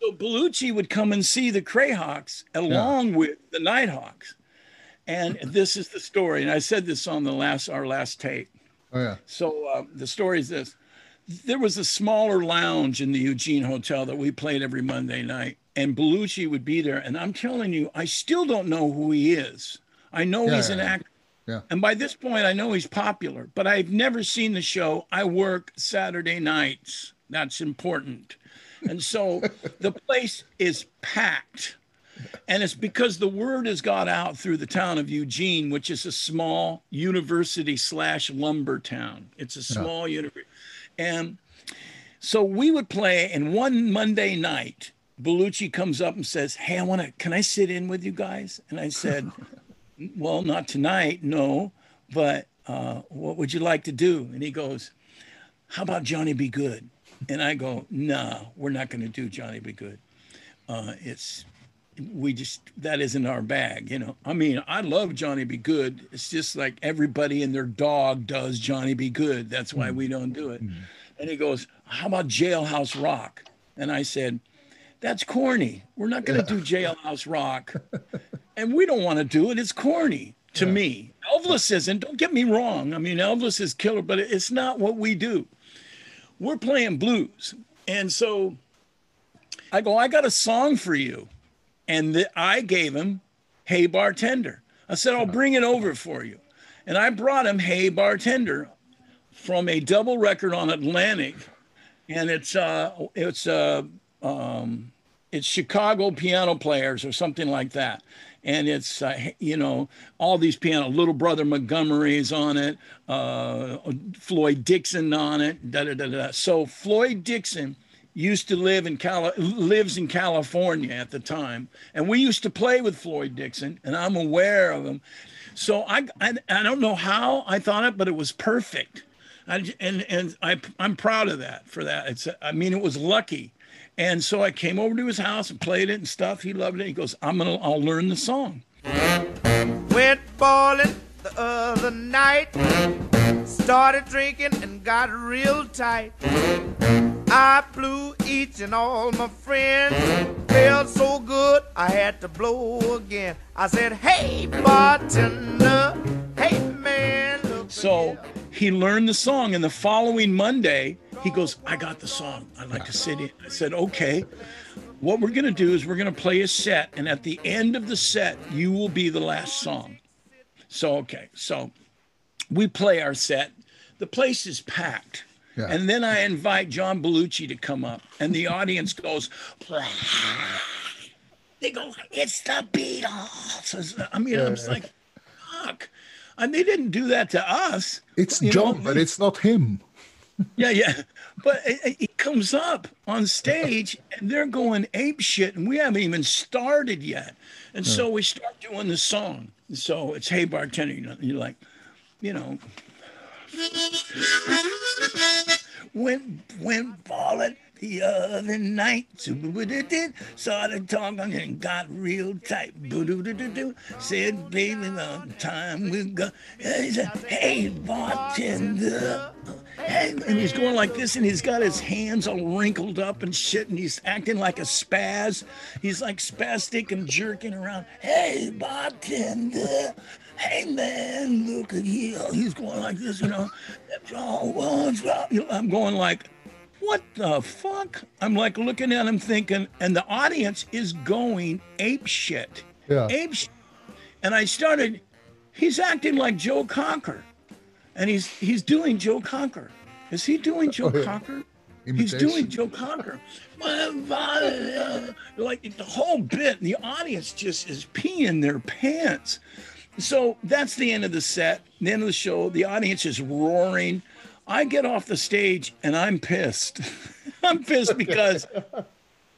So Belushi would come and see the Crayhawks along with the Nighthawks. And this is the story. And I said this on the last our last tape. oh yeah, So uh, the story is this: there was a smaller lounge in the Eugene Hotel that we played every Monday night, and Belushi would be there. And I'm telling you, I still don't know who he is. I know Yeah, he's yeah, an actor. Yeah. And by this point, I know he's popular, but I've never seen the show. I work Saturday nights. That's important. And so the place is packed. And it's because the word has got out through the town of Eugene, which is a small university slash lumber town. It's a small university. And so we would play, and one Monday night, Belushi comes up and says, Hey, I want to, can I sit in with you guys? And I said, Well, not tonight, no, but uh, what would you like to do? And he goes, How about Johnny B. Goode? And I go, Nah, we're not going to do Johnny B. Goode. Uh, it's, we just, that isn't our bag, you know. I mean, I love Johnny B. Goode. It's just like everybody and their dog does Johnny B. Goode. That's why we don't do it. And he goes, How about Jailhouse Rock? And I said, That's corny. We're not going to do Jailhouse Rock. and we don't want to do it. It's corny to me. Elvis isn't. Don't get me wrong. I mean, Elvis is killer, but it's not what we do. We're playing blues. And so I go, I got a song for you. And the, I gave him Hey Bartender. I said, I'll bring it over for you. And I brought him Hey Bartender from a double record on Atlantic. And it's uh it's uh um it's Chicago piano players or something like that. And it's uh, you know all these piano, Little Brother Montgomery's on it, uh, Floyd Dixon on it, da da da da. So Floyd Dixon used to live in Cali- lives in California at the time, and we used to play with Floyd Dixon, and I'm aware of him. So I, I, I don't know how I thought it, but it was perfect. I, and and I, I'm proud of that for that. It's I mean it was lucky. And so I came over to his house and played it and stuff. He loved it. He goes, I'm gonna I'll learn the song. Went bowling the other night. Started drinking and got real tight. I blew each and all my friends. Felt so good, I had to blow again. I said, Hey, bartender, hey, man. look So here." He learned the song, and the following Monday, he goes, I got the song. I'd like to sit in. I said, Okay. What we're going to do is we're going to play a set, and at the end of the set, you will be the last song. So, okay. So we play our set. The place is packed. Yeah. And then I invite John Belushi to come up, and the audience goes, they go, it's the Beatles. I mean, I was like, fuck. And they didn't do that to us. It's You know, John, but it's not him. Yeah, yeah. But it comes up on stage and they're going ape shit and we haven't even started yet. And so we start doing the song. So it's Hey Bartender, you know, you're like, you know, went went balling the other night. Started talking and got real tight. Said, baby, the time we go. He said, hey, bartender. Hey, and he's going like this, and he's got his hands all wrinkled up and shit, and he's acting like a spaz. He's like spastic and jerking around. Hey, bartender. Hey, man, look at you. He's going like this, you know. What's? You know, I'm going like, what the fuck? I'm like looking at him thinking, and the audience is going ape shit. Yeah. Ape shit. And I started, he's acting like Joe Cocker. And he's he's doing Joe Cocker. Is he doing Joe Oh, yeah. Cocker? He's doing Joe Cocker. Like the whole bit, and the audience just is peeing their pants. So that's the end of the set, the end of the show. The audience is roaring. I get off the stage and I'm pissed. I'm pissed because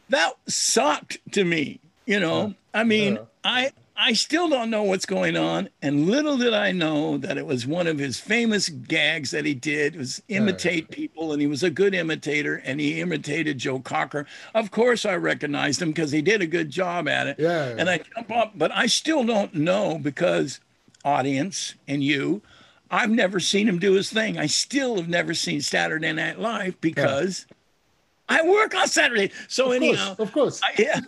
that sucked to me. You know, I mean. I I still don't know what's going on, and little did I know that it was one of his famous gags that he did was imitate people, and he was a good imitator, and he imitated Joe Cocker. Of course, I recognized him because he did a good job at it. Yeah. And I jump up, but I still don't know because audience and you, I've never seen him do his thing. I still have never seen Saturday Night Live because I work on Saturday. So Of anyhow, course, of course. I, yeah.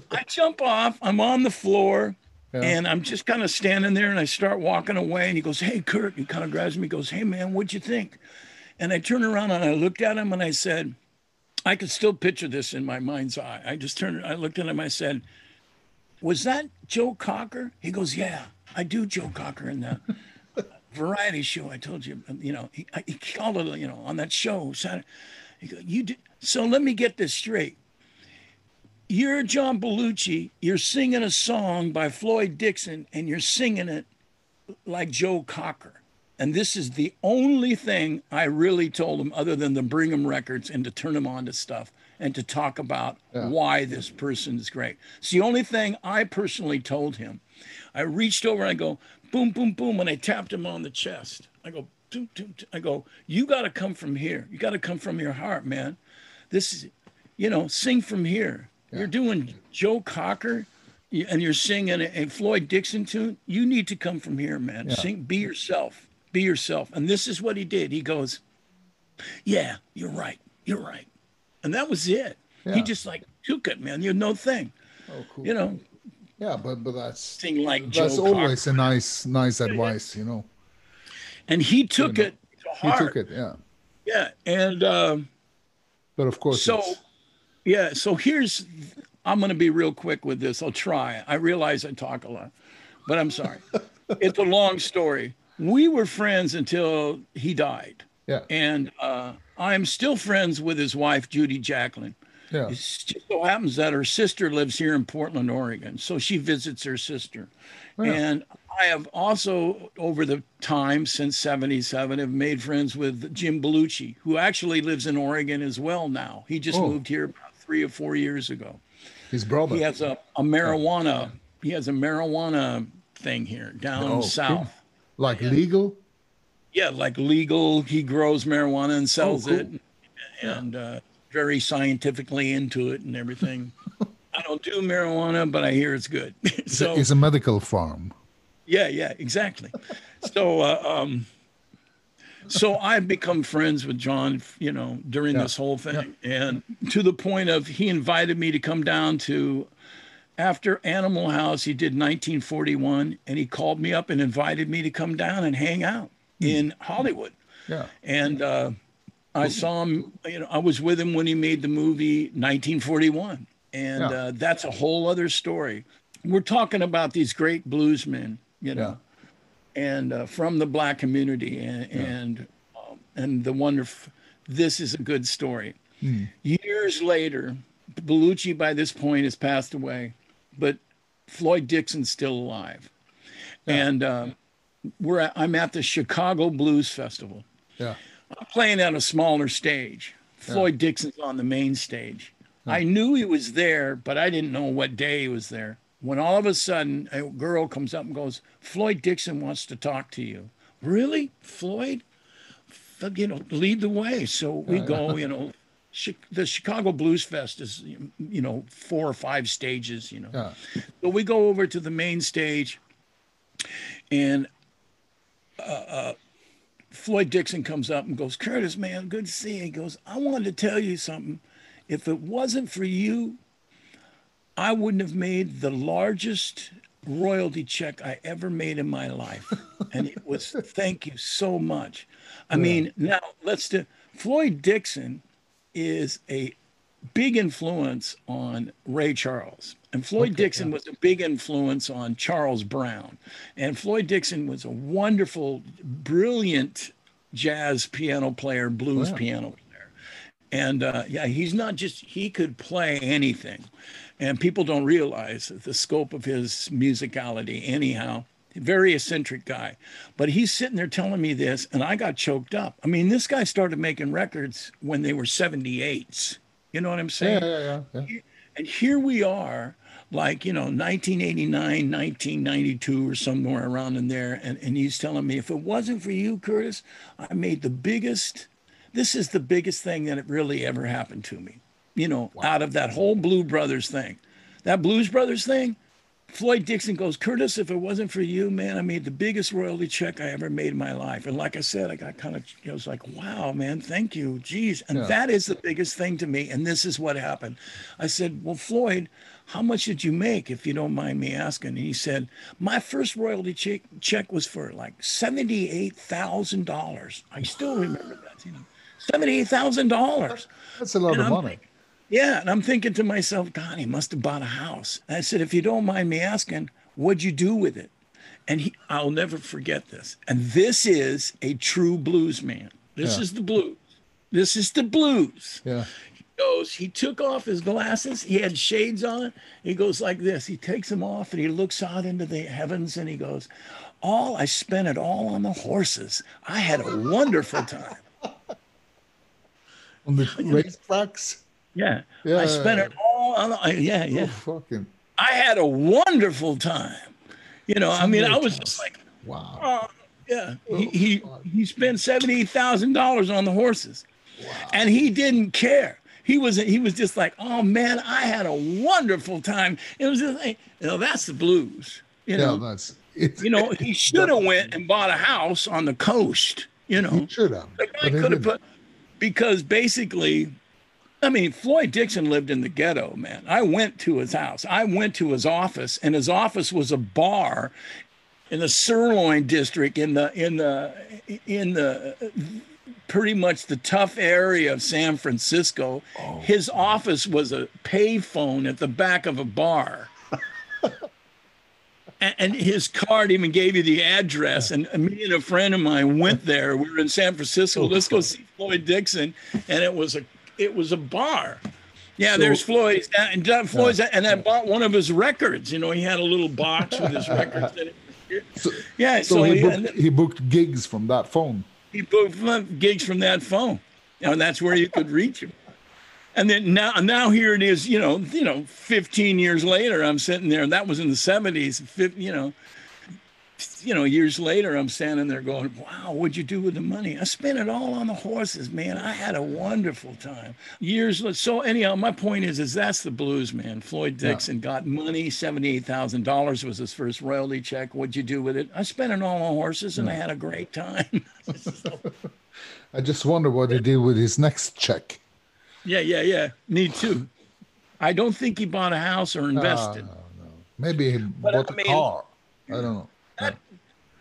I jump off. I'm on the floor. Yeah. And I'm just kind of standing there and I start walking away. And he goes, Hey, Kurt. He kind of grabs me, goes, Hey, man, what'd you think? And I turned around and I looked at him and I said, I could still picture this in my mind's eye. I just turned, I looked at him, I said, Was that Joe Cocker? He goes, Yeah, I do Joe Cocker in that variety show. I told you, um, you know, he, uh, he called it, you know, on that show. Saturday. He goes, You did. So let me get this straight you're John Belushi, you're singing a song by Floyd Dixon, and you're singing it like Joe Cocker. And this is the only thing I really told him, other than to bring him records and to turn him on to stuff and to talk about Yeah. why this person is great. It's the only thing I personally told him. I reached over and I go, boom, boom, boom, and I tapped him on the chest. I go, doom, doom, doom. I go, you got to come from here. You got to come from your heart, man. This is, you know, sing from here. You're doing Joe Cocker and you're singing a, a Floyd Dixon tune. You need to come from here, man. Sing, be yourself. Be yourself. And this is what he did. He goes, Yeah, you're right. You're right. And that was it. He just like took it, man. You no thing. Oh, cool. You know, Yeah, but but that's sing like that's Cocker. always a nice nice advice, you know. And he took know, it to He took it, yeah. Yeah. And um, But of course, So, it's- yeah. So here's, I'm going to be real quick with this. I'll try. I realize I talk a lot, but I'm sorry. it's a long story. We were friends until he died. Yeah. And uh, I'm still friends with his wife, Judy Jacklin. Yeah. It just so happens that her sister lives here in Portland, Oregon. So she visits her sister. Yeah. And I have also, over the time since 77, have made friends with Jim Belushi, who actually lives in Oregon as well now. He just Oh. moved here about three or four years ago. His brother. He has a, a marijuana, he has a marijuana thing here down Oh, south. like legal. Yeah, like legal. He grows marijuana and sells cool. it, and uh, very scientifically into it and everything. I don't do marijuana, but I hear it's good. so it's a medical farm. yeah, yeah, exactly. so, uh, um, so I've become friends with John, you know, during Yeah, this whole thing, and to the point of he invited me to come down to. After Animal House, he did 1941, and he called me up and invited me to come down and hang out in Hollywood Yeah. and uh, I saw him. You know, I was with him when he made the movie 1941, and Yeah. uh, that's a whole other story. We're talking about these great bluesmen, you know, and uh, from the black community, and and um, and the wonderful. This is a good story. Years later, Belushi by this point has passed away, but Floyd Dixon's still alive, and. Uh, we're at, I'm at the Chicago Blues Festival. Yeah. I'm playing on a smaller stage. Floyd Dixon's on the main stage. I knew he was there, but I didn't know what day he was there. When all of a sudden a girl comes up and goes, Floyd Dixon wants to talk to you. Really? Floyd? You know, lead the way. So we go, you know, the Chicago Blues Fest is, you know, four or five stages, you know. Yeah. So we go over to the main stage, and uh, uh, Floyd Dixon comes up and goes, Curtis, man, good to see you. He goes, I wanted to tell you something. If it wasn't for you, I wouldn't have made the largest royalty check I ever made in my life. and it was thank you so much. I mean, now let's do Floyd Dixon is a big influence on Ray Charles. And Floyd Dixon was a big influence on Charles Brown. And Floyd Dixon was a wonderful, brilliant jazz piano player, blues Wow. piano player. And uh, yeah, he's not just, he could play anything. And people don't realize the scope of his musicality, anyhow. Very eccentric guy. But he's sitting there telling me this, and I got choked up. I mean, this guy started making records when they were 78s. You know what I'm saying? Yeah, yeah, yeah. yeah. And here we are, like, you know, 1989, 1992, or somewhere around in there. And, and he's telling me, if it wasn't for you, Curtis, I made the biggest, this is the biggest thing that it really ever happened to me, you know, out of that whole Blue Brothers thing. That Blues Brothers thing, Floyd Dixon goes, Curtis, if it wasn't for you, man, I made the biggest royalty check I ever made in my life. And like I said, I got kind of, I was like, wow, man, thank you. Geez. And Yeah. that is the biggest thing to me. And this is what happened. I said, well, Floyd, how much did you make, if you don't mind me asking? And he said, my first royalty check, check was for like $78,000. I still remember that, you know, $78,000. That's a lot And of I'm money. like- Yeah, and I'm thinking to myself, God, he must have bought a house. And I said, if you don't mind me asking, what'd you do with it? And he, I'll never forget this. And this is a true blues man. This Yeah. is the blues. This is the blues. Yeah. He goes, he took off his glasses. He had shades on. He goes like this. He takes them off and he looks out into the heavens and he goes, all I spent it all on the horses. I had a wonderful time. On the racetracks. Yeah. Yeah. I spent it all on, yeah, yeah. Oh, fucking I had a wonderful time. You know, I mean, I was just like, wow. oh, yeah. Oh, he he, he spent seventy thousand dollars on the horses, and he didn't care. He was he was just like, oh man, I had a wonderful time. It was just like, you know, that's the blues. You Yeah, know, that's it. you know, he should have went and bought a house on the coast. You know, He should have. the guy could have put because basically, I mean, Floyd Dixon lived in the ghetto, man. I went to his house. I went to his office, and his office was a bar in the Sirloin district in the in the in the pretty much the tough area of San Francisco. Oh, his office was a payphone at the back of a bar. and, and his card even gave you the address. And me and a friend of mine went there. We were in San Francisco. Let's go see Floyd Dixon, and it was a it was a bar. Yeah, So- there's Floyd's uh, and John Floyd's, and I bought one of his records. You know, he had a little box with his records in it. So, Yeah, so, so he he, booked, he booked gigs from that phone. he booked uh, gigs from that phone, and that's where you could reach him. And then now, now here it is. You know, you know, 15 years later, I'm sitting there. and That was in the 70s. fif- You know, you know, years later, I'm standing there going, "Wow, what'd you do with the money? I spent it all on the horses, man. I had a wonderful time." Years. So anyhow, my point is, is that's the blues, man. Floyd Dixon got money. Seventy-eight thousand dollars was his first royalty check. What'd you do with it? I spent it all on horses, and I had a great time. I just wonder what he did with his next check. yeah, yeah, yeah. Me too. I don't think he bought a house or ah, invested. Maybe he I bought a mean- car. I don't know. That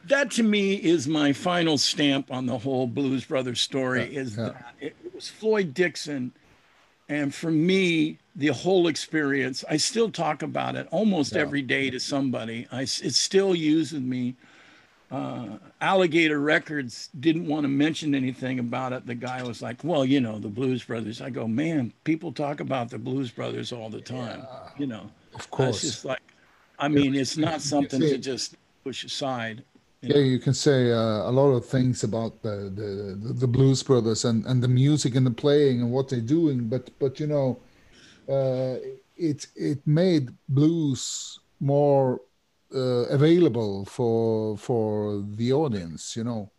that to me is my final stamp on the whole Blues Brothers story is yeah. that it was Floyd Dixon. And for me, the whole experience, I still talk about it almost every day to somebody. I, it still uses me. Uh, Alligator Records didn't want to mention anything about it. The guy was like, well, you know, the Blues Brothers. I go, man, people talk about the Blues Brothers all the time. You know, Of course. it's just like, I mean, it's not something to just push aside. Yeah, you can say uh, a lot of things about the, the the Blues Brothers and, and the music and the playing and what they're doing, but but you know, uh, it it made blues more uh, available for for the audience, you know,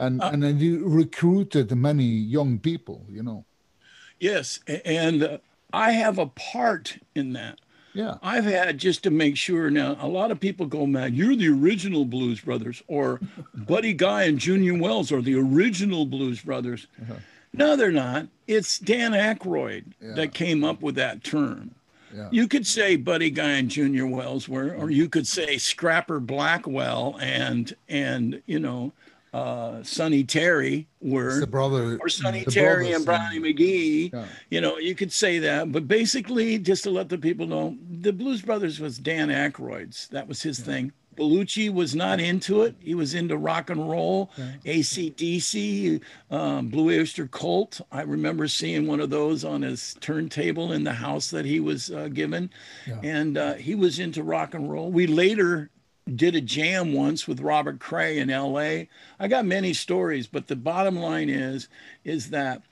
and and then you recruited many young people, you know. Yes, and uh, I have a part in that. Yeah, I've had just to make sure. Now, a lot of people go mad. You're the original Blues Brothers, or Buddy Guy and Junior Wells are the original Blues Brothers. Uh-huh. No, they're not. It's Dan Aykroyd that came up with that term. Yeah. You could say Buddy Guy and Junior Wells were, or you could say Scrapper Blackwell and and you know uh, Sonny Terry were the brother or Sonny Terry and Brownie McGhee. Yeah. You know, you could say that, but basically, just to let the people know, the Blues Brothers was Dan Aykroyd's. That was his thing. Belushi was not into it. He was into rock and roll, ACDC, um, Blue Oyster Cult. I remember seeing one of those on his turntable in the house that he was uh, given. And uh, he was into rock and roll. We later did a jam once with Robert Cray in LA. I got many stories, but the bottom line is is that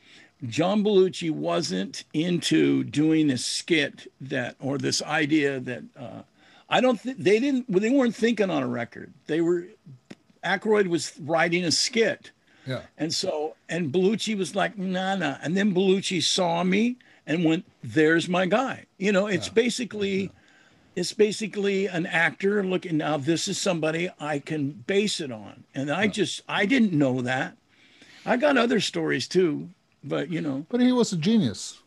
John Belushi wasn't into doing a skit that or this idea that uh, I don't think they didn't they weren't thinking on a record. They were Aykroyd was writing a skit. Yeah, And so, and Belushi was like, nah, nah. And then Belushi saw me and went, there's my guy. You know, it's basically, it's basically an actor looking, now this is somebody I can base it on. And I just, I didn't know that. I got other stories too, but you know, but he was a genius.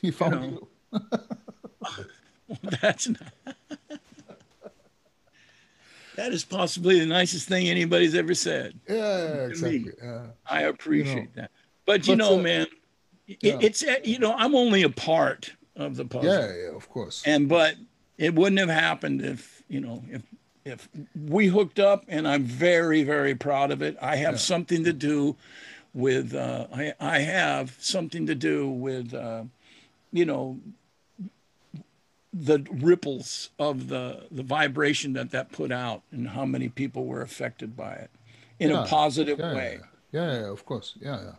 He found know. you. that's not. that is possibly the nicest thing anybody's ever said. Yeah, exactly. Yeah. I appreciate that. But you But, know, uh, man, it, yeah. it's uh, you know, I'm only a part of the puzzle. yeah, yeah, of course. And but it wouldn't have happened if, you know, if if we hooked up and I'm very, very proud of it. I have something to do with uh I, I have something to do with uh you know the ripples of the the vibration that that put out and how many people were affected by it in Yeah, a positive yeah, way Yeah, yeah, of course. Yeah, yeah.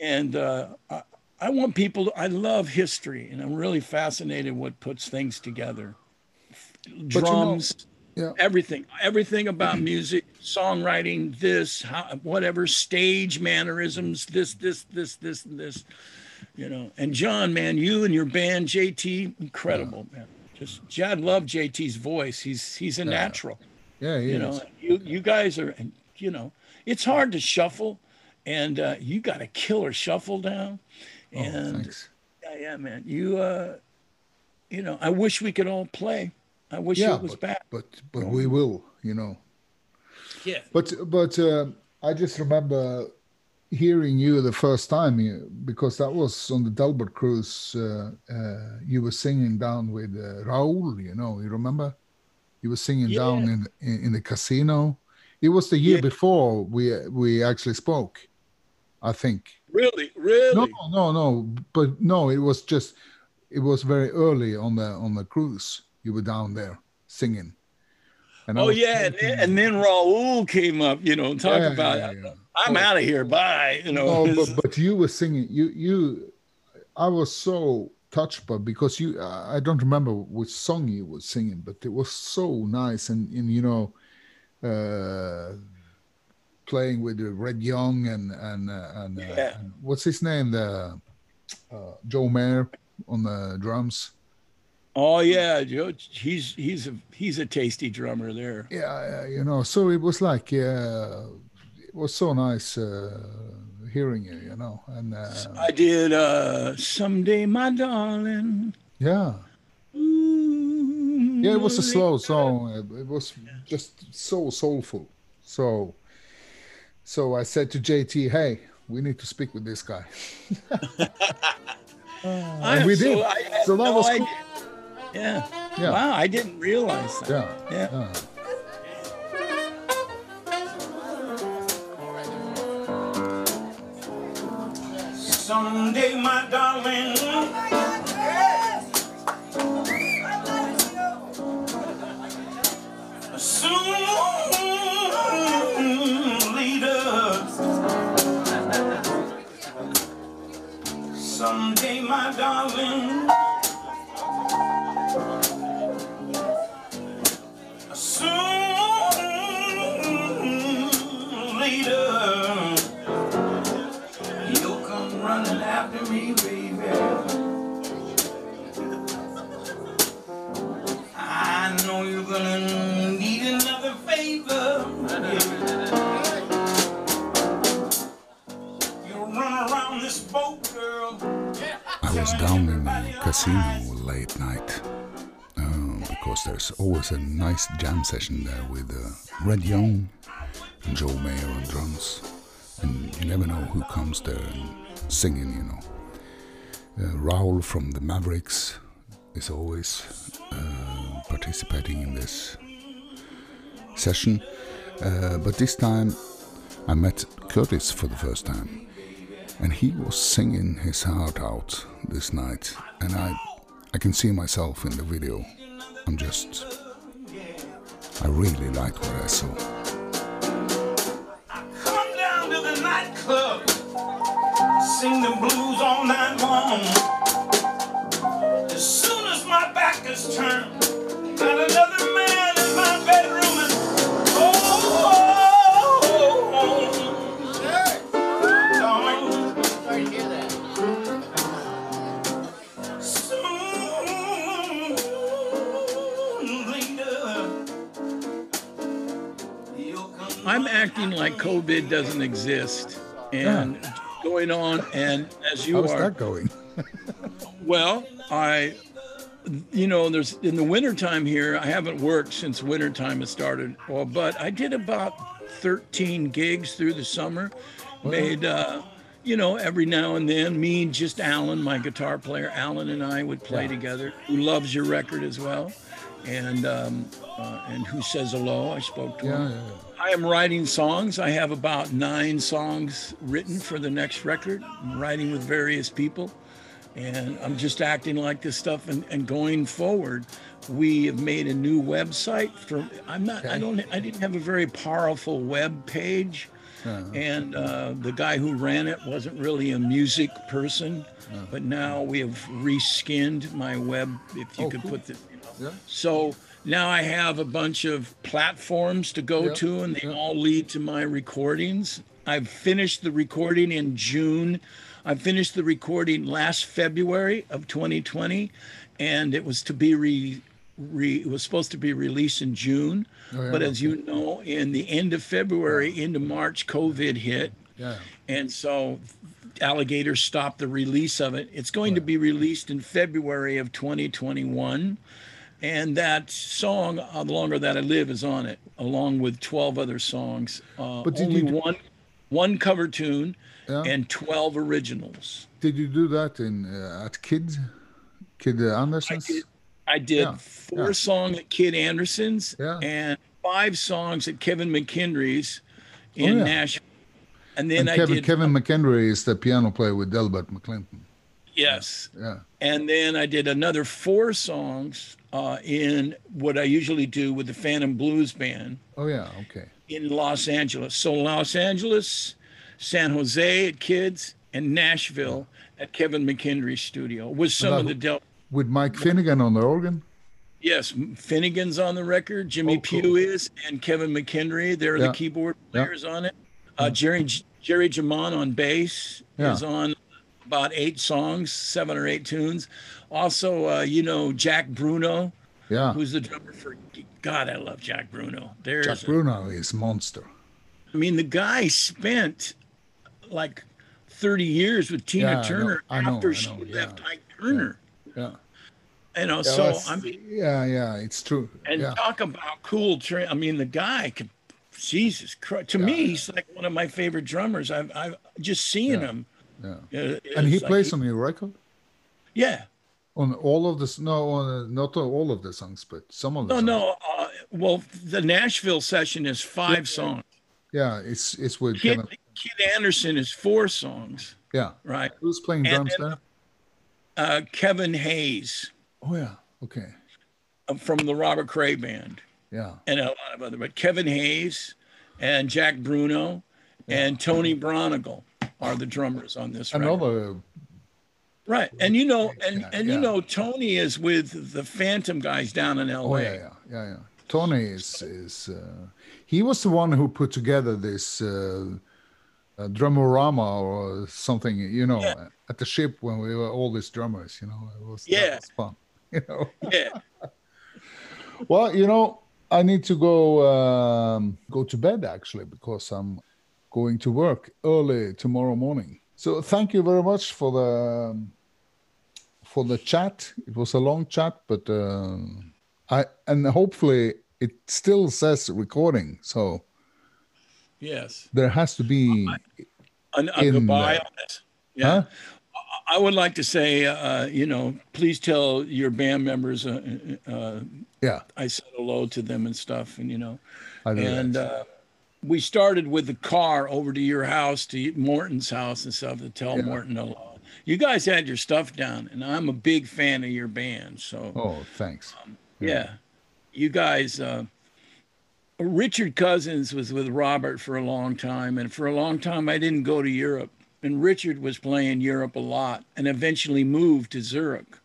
and uh, I, I want people. To, I love history, and I'm really fascinated what puts things together. You know- Drums, Yeah. everything, everything about music, songwriting, this, how, whatever, stage mannerisms, this, this, this, this, and this. You know, and John, man, you and your band, JT, incredible, man. Just, Jad loved JT's voice. He's he's a natural Yeah, he you is. know you you guys are you know it's hard to shuffle and uh, you got a killer shuffle down Oh, and thanks. yeah yeah man you uh you know i wish we could all play i wish Yeah, it was but, back but but we will, you know. yeah But but uh, I just remember hearing you the first time you, because that was on the Delbert cruise. Uh, uh, you were singing down with uh, Raul. You know, you remember? You were singing Yeah. down in, in in the casino. It was the year Yeah. before we we actually spoke, I think. Really, really. No, no, no. But no, it was just it was very early on the on the cruise. You were down there singing. And oh yeah, and then, and then Raul came up. You know, talk Yeah, about yeah, yeah. I'm out of here. Bye. You know. No, but, but you were singing. You you, I was so touched by because you. I don't remember which song you were singing, but it was so nice and and you know, uh, playing with Red Young and and uh, and, uh, and what's his name the uh, Joe Mayer on the drums. Oh yeah, Joe. He's he's a he's a tasty drummer there. Yeah, uh, you know. So it was like uh, it was so nice uh, hearing you, you know, and uh, I did uh someday, my darling. yeah. Yeah, it was a slow song. It- It was just so soulful. So, so I said to JT, "Hey, we need to speak with this guy." I, and we so did. I So that no was cool. Idea. Yeah. Yeah. Wow, I didn't realize that. Yeah, Yeah. yeah. Someday, my darling. Soon later. Someday, my darling. Me, baby. I know you're gonna need another favor. You'll run around this boat, girl. I was down in the casino late night uh, because there's always a nice jam session there with uh, Red Young and Joe Mayer on drums, and you never know who comes there and singing. You know, uh, Raul from the Mavericks is always uh, participating in this session, uh, but this time I met Curtis for the first time and he was singing his heart out this night and i i can see myself in the video. I'm just i really like what i saw. Come down to the nightclub, sing the blues all night long. As soon as my back is turned, got another man in my bedroom, and oh, darling, Sorry to hear that. soon later. I'm acting like COVID doesn't exist and going on, and as you how's are, that going well, I, you know, there's in the wintertime here, I haven't worked since wintertime has started. Well, but I did about 13 gigs through the summer, made, uh, you know, every now and then, me and just Alan, my guitar player, Alan and I would play together, who loves your record as well. And um, uh, and who says hello? I spoke to yeah, him. yeah, yeah. I am writing songs. I have about nine songs written for the next record. I'm writing with various people, and I'm just acting like this stuff. And, and going forward, we have made a new website for. I'm not. I don't. I didn't have a very powerful web page, and uh, the guy who ran it wasn't really a music person. But now we have reskinned my web. If you Oh, could cool. put the. Yeah. So now I have a bunch of platforms to go Yeah, to, and they yeah. all lead to my recordings. I've finished the recording in June. I finished the recording last February of 2020, and it was to be re, re it was supposed to be released in June. Oh, yeah, but as you know, in the end of February into March, COVID hit. yeah And so Alligator stopped the release of it. It's going to be released in February of 2021. And that song, uh, The Longer That I Live, is on it, along with 12 other songs. Uh, But did only you do- one, one cover tune Yeah. and 12 originals. did you do that in uh, at kid kid anderson's did. I did Yeah, four yeah. songs at Kid Anderson's and five songs at Kevin McKendree's in Oh. Nashville. And then and I Kevin did Kevin McKendree is the piano player with Delbert McClinton. yes. Yeah. And then I did another four songs uh, in what I usually do with the Phantom Blues Band Oh yeah. Okay. in Los Angeles. So Los Angeles, San Jose at Kids, and Nashville at Kevin McKendree's studio with some that- of the Del. With Mike Finnegan on the organ. Yes, Finnegan's on the record. Jimmy Oh, cool. Pugh is, and Kevin McKendry. They're Yeah. the keyboard Yeah. players on it. Uh, Jerry Jerry Jemmott on bass Yeah. is on about eight songs, seven or eight tunes. Also, uh, you know Jack Bruno, Yeah. who's the drummer for. God, I love Jack Bruno. There's, Jack a- Bruno is monster. I mean, the guy spent like 30 years with Tina Yeah, I know, Turner I know, after she left yeah. Ike Turner. Yeah. You know, Yeah, so I mean, yeah, yeah, it's true. and yeah. talk about cool. Tra- I mean, the guy could. Jesus Christ! To me, he's like one of my favorite drummers. I've, I've just seeing Yeah, him. Yeah. uh, And he like plays on your record? Yeah. On all of this? No, on, not all of the songs, but some of the No, songs. no. Uh, well, the Nashville session is five songs. Yeah, it's it's with Kid, Kevin. Kid Anderson is four songs, Yeah. right? Who's playing And drums then- there? Uh, Kevin Hayes Oh yeah. Okay. uh, from the Robert Cray Band. Yeah. and a lot of other, but Kevin Hayes and Jack Bruno and Tony Braunagel are the drummers on this record. Another. Right, and you know, and and yeah. you know, Tony is with the Phantom guys down in L.A. Oh yeah, yeah, yeah, yeah. Tony is is uh, he was the one who put together this uh, uh, drumorama or something, you know, Yeah. at the ship when we were all these drummers. You know, it was Yeah. was fun. You know. Yeah, Well, you know, I need to go um, go to bed actually because I'm going to work early tomorrow morning. So thank you very much for the for the chat. It was a long chat, but uh, I and hopefully it still says recording. So yes. there has to be. A, goodbye on this. Yeah. Huh? I would like to say, uh, you know, please tell your band members uh, uh, Yeah, I said hello to them and stuff, and you know, I and uh, we started with the car over to your house to Morten's house and stuff to tell Yeah. Morton hello. You guys had your stuff down, and I'm a big fan of your band. So oh, thanks. yeah, you guys. Uh, Richard Cousins was with Robert for a long time, and for a long time I didn't go to Europe. And Richard was playing Europe a lot, and eventually moved to Zurich.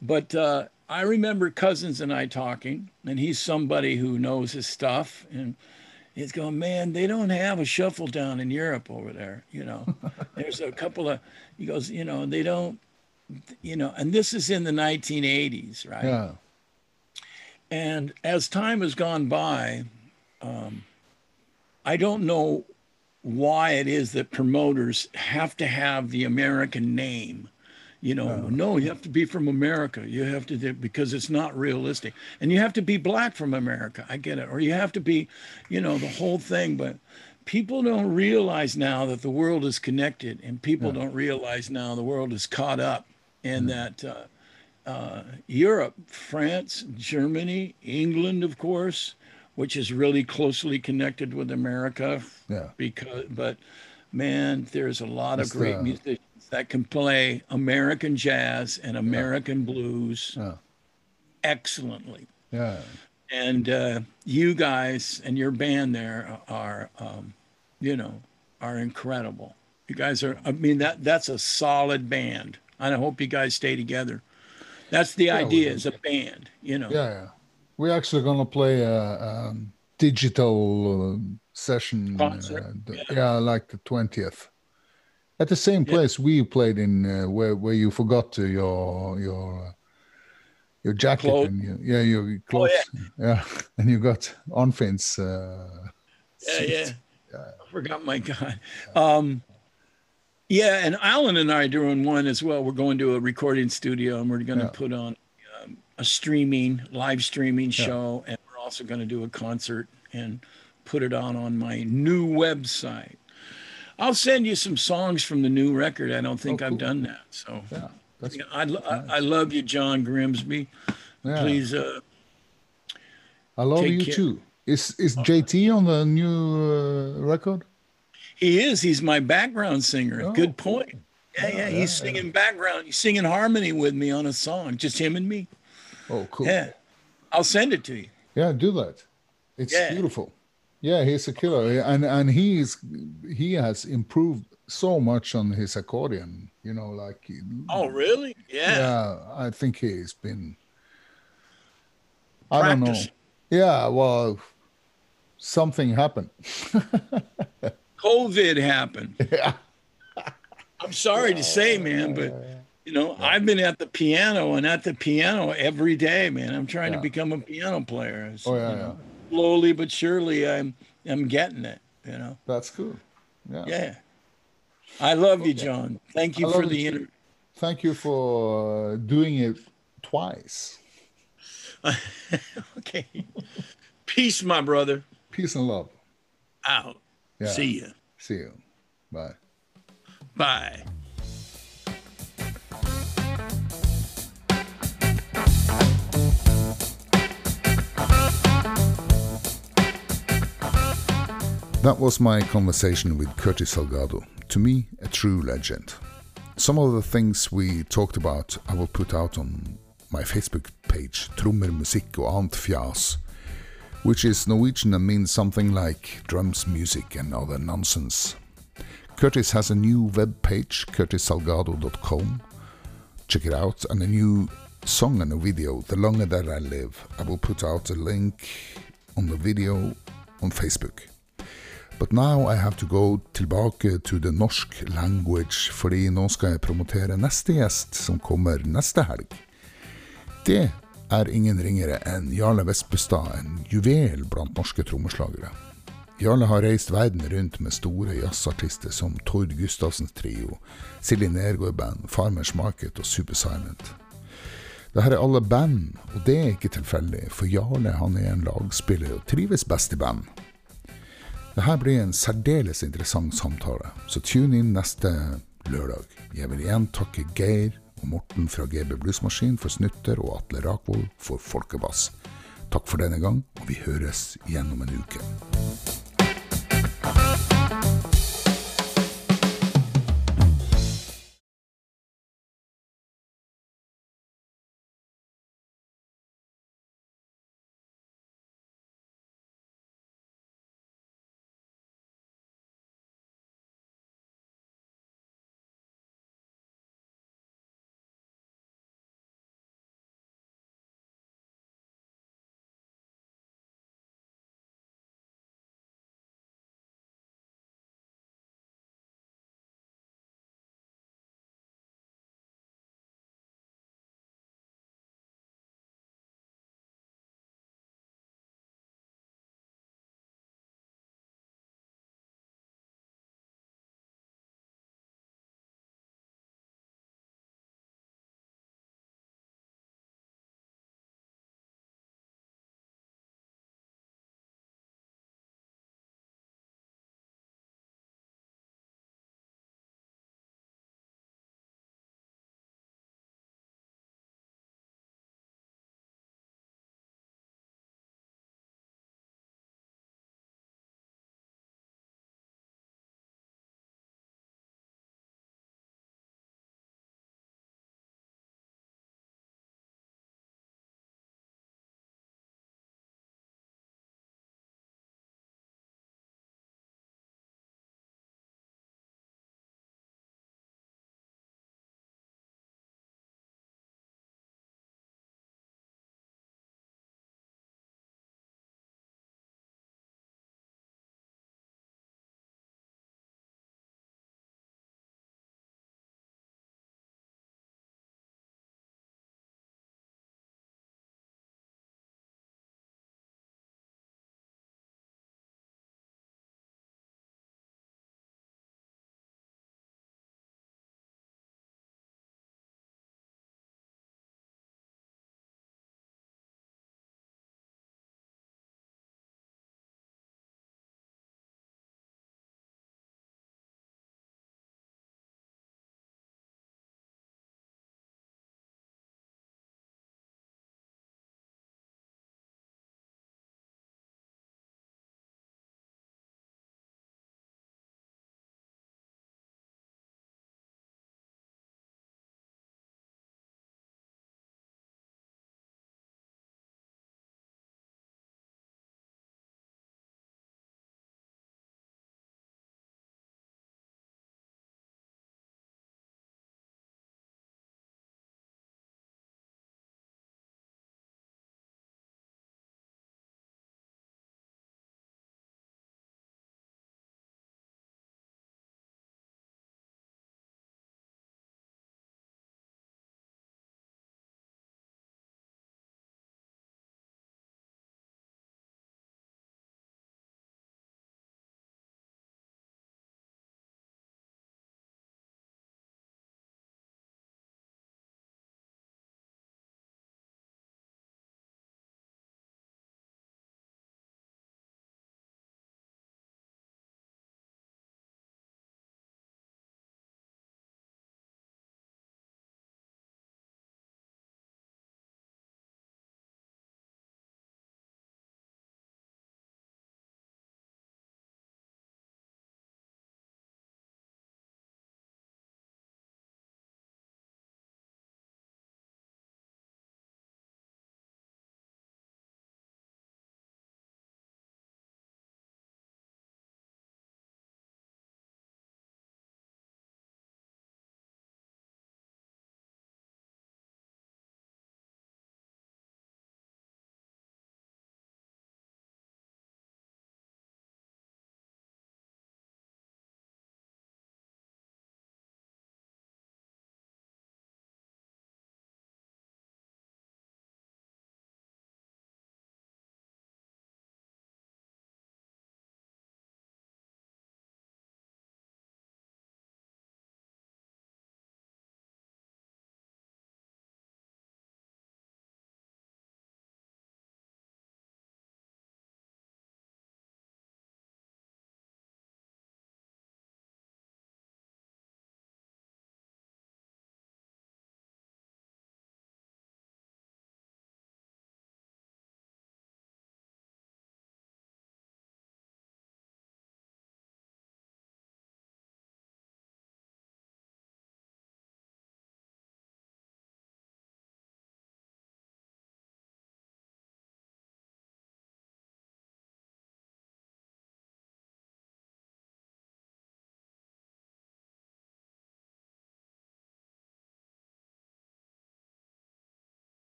But uh, I remember Cousins and I talking, and he's somebody who knows his stuff, and he's going, man, they don't have a shuffle down in Europe over there. You know, there's a couple of. He goes, you know, they don't, you know, and this is in the 1980s, right? Yeah, And as time has gone by, um, I don't know why it is that promoters have to have the American name. You know, no, you have to be from America. You have to because it's not realistic, and you have to be black from America. I get it, or you have to be, you know, the whole thing. But people don't realize now that the world is connected, and people don't realize now the world is caught up, and that. Uh, uh, Europe, France, Germany, England, of course, which is really closely connected with America. Yeah. Because, but man, there's a lot That's of great the- musicians that can play American jazz and American blues yeah, excellently. yeah. And uh, you guys and your band there are, um, you know, are incredible. You guys are. I mean, that that's a solid band. And I hope you guys stay together. That's the we idea as a band, you know. Yeah, yeah. We're actually gonna play a, um digital uh, session. Concert, uh, the- yeah. like the twentieth, at the same place we played in, uh, where where you forgot to your your uh, your jacket and you, yeah your clothes. yeah. and you got Onfin's. Uh, Yeah, suit. yeah. I forgot my God. Um, yeah, and Alan and I are doing one as well. We're going to a recording studio and we're going to Yeah. put on um, a streaming, live streaming show, and we're also going to do a concert and put it on on my new website. I'll send you some songs from the new record. I don't think Oh, I've done that. So Yeah, that's yeah, I, lo- I, I love you, John Grimsby. Yeah. Please, uh, I love you care. too. Is is JT on the new uh, record? he is. He's my background singer. Oh. Good point. Yeah, yeah. yeah, He's singing background. He's singing harmony with me on a song, just him and me. Oh, cool. Yeah. I'll send it to you. Yeah, do that. It's Yeah. beautiful. Yeah, he's a killer, and and he's he has improved so much on his accordion. You know, like Oh, really? Yeah. yeah, I think he's been. I don't know. Yeah, well, something happened. COVID happened. Yeah. I'm sorry to say, man, but you know, I've been at the piano and at the piano every day, man. I'm trying Yeah. to become a piano player. It's, Oh yeah, you yeah. know, Slowly but surely, I'm I'm getting it. You know. That's cool. Yeah. Yeah. I love you, John. Thank you I for the interview. Thank you for doing it twice. Okay. Peace, my brother. Peace and love. Out. Yeah. See you. See you. Bye. Bye. That was my conversation with Curtis Salgado. To me, a true legend. Some of the things we talked about I will put out on my Facebook page, Trummer Musik og annet fjas, which is Norwegian and means something like drums, music, and other nonsense. Curtis has a new web page, curtissalgado.com. Check it out, and a new song and a video, The Longer That I Live. I will put out a link on the video on Facebook. But now I have to go tilbake to the norsk language, fordi nå skal jeg promotere neste gjest som kommer neste helg. Det er ingen ringere enn Jarle Vespestad, en juvel blant norske trommeslagere. Jarle har reist verden rundt med store jazzartister som Tord Gustavsens trio, Silje Nergård Band, Farmers Market og Super Silent. Dette er alle band, og det er ikke tilfeldig, for Jarle han er en lagspiller og trives best i band. Dette blir en særdeles interessant samtale, så tune inn neste lørdag. Jeg vil igjen takke Geir og Morten fra GB Bluesmaskin for snutter og Atle Rakvold for folkebass. Takk for denne gang, og vi høres igjen om en uke.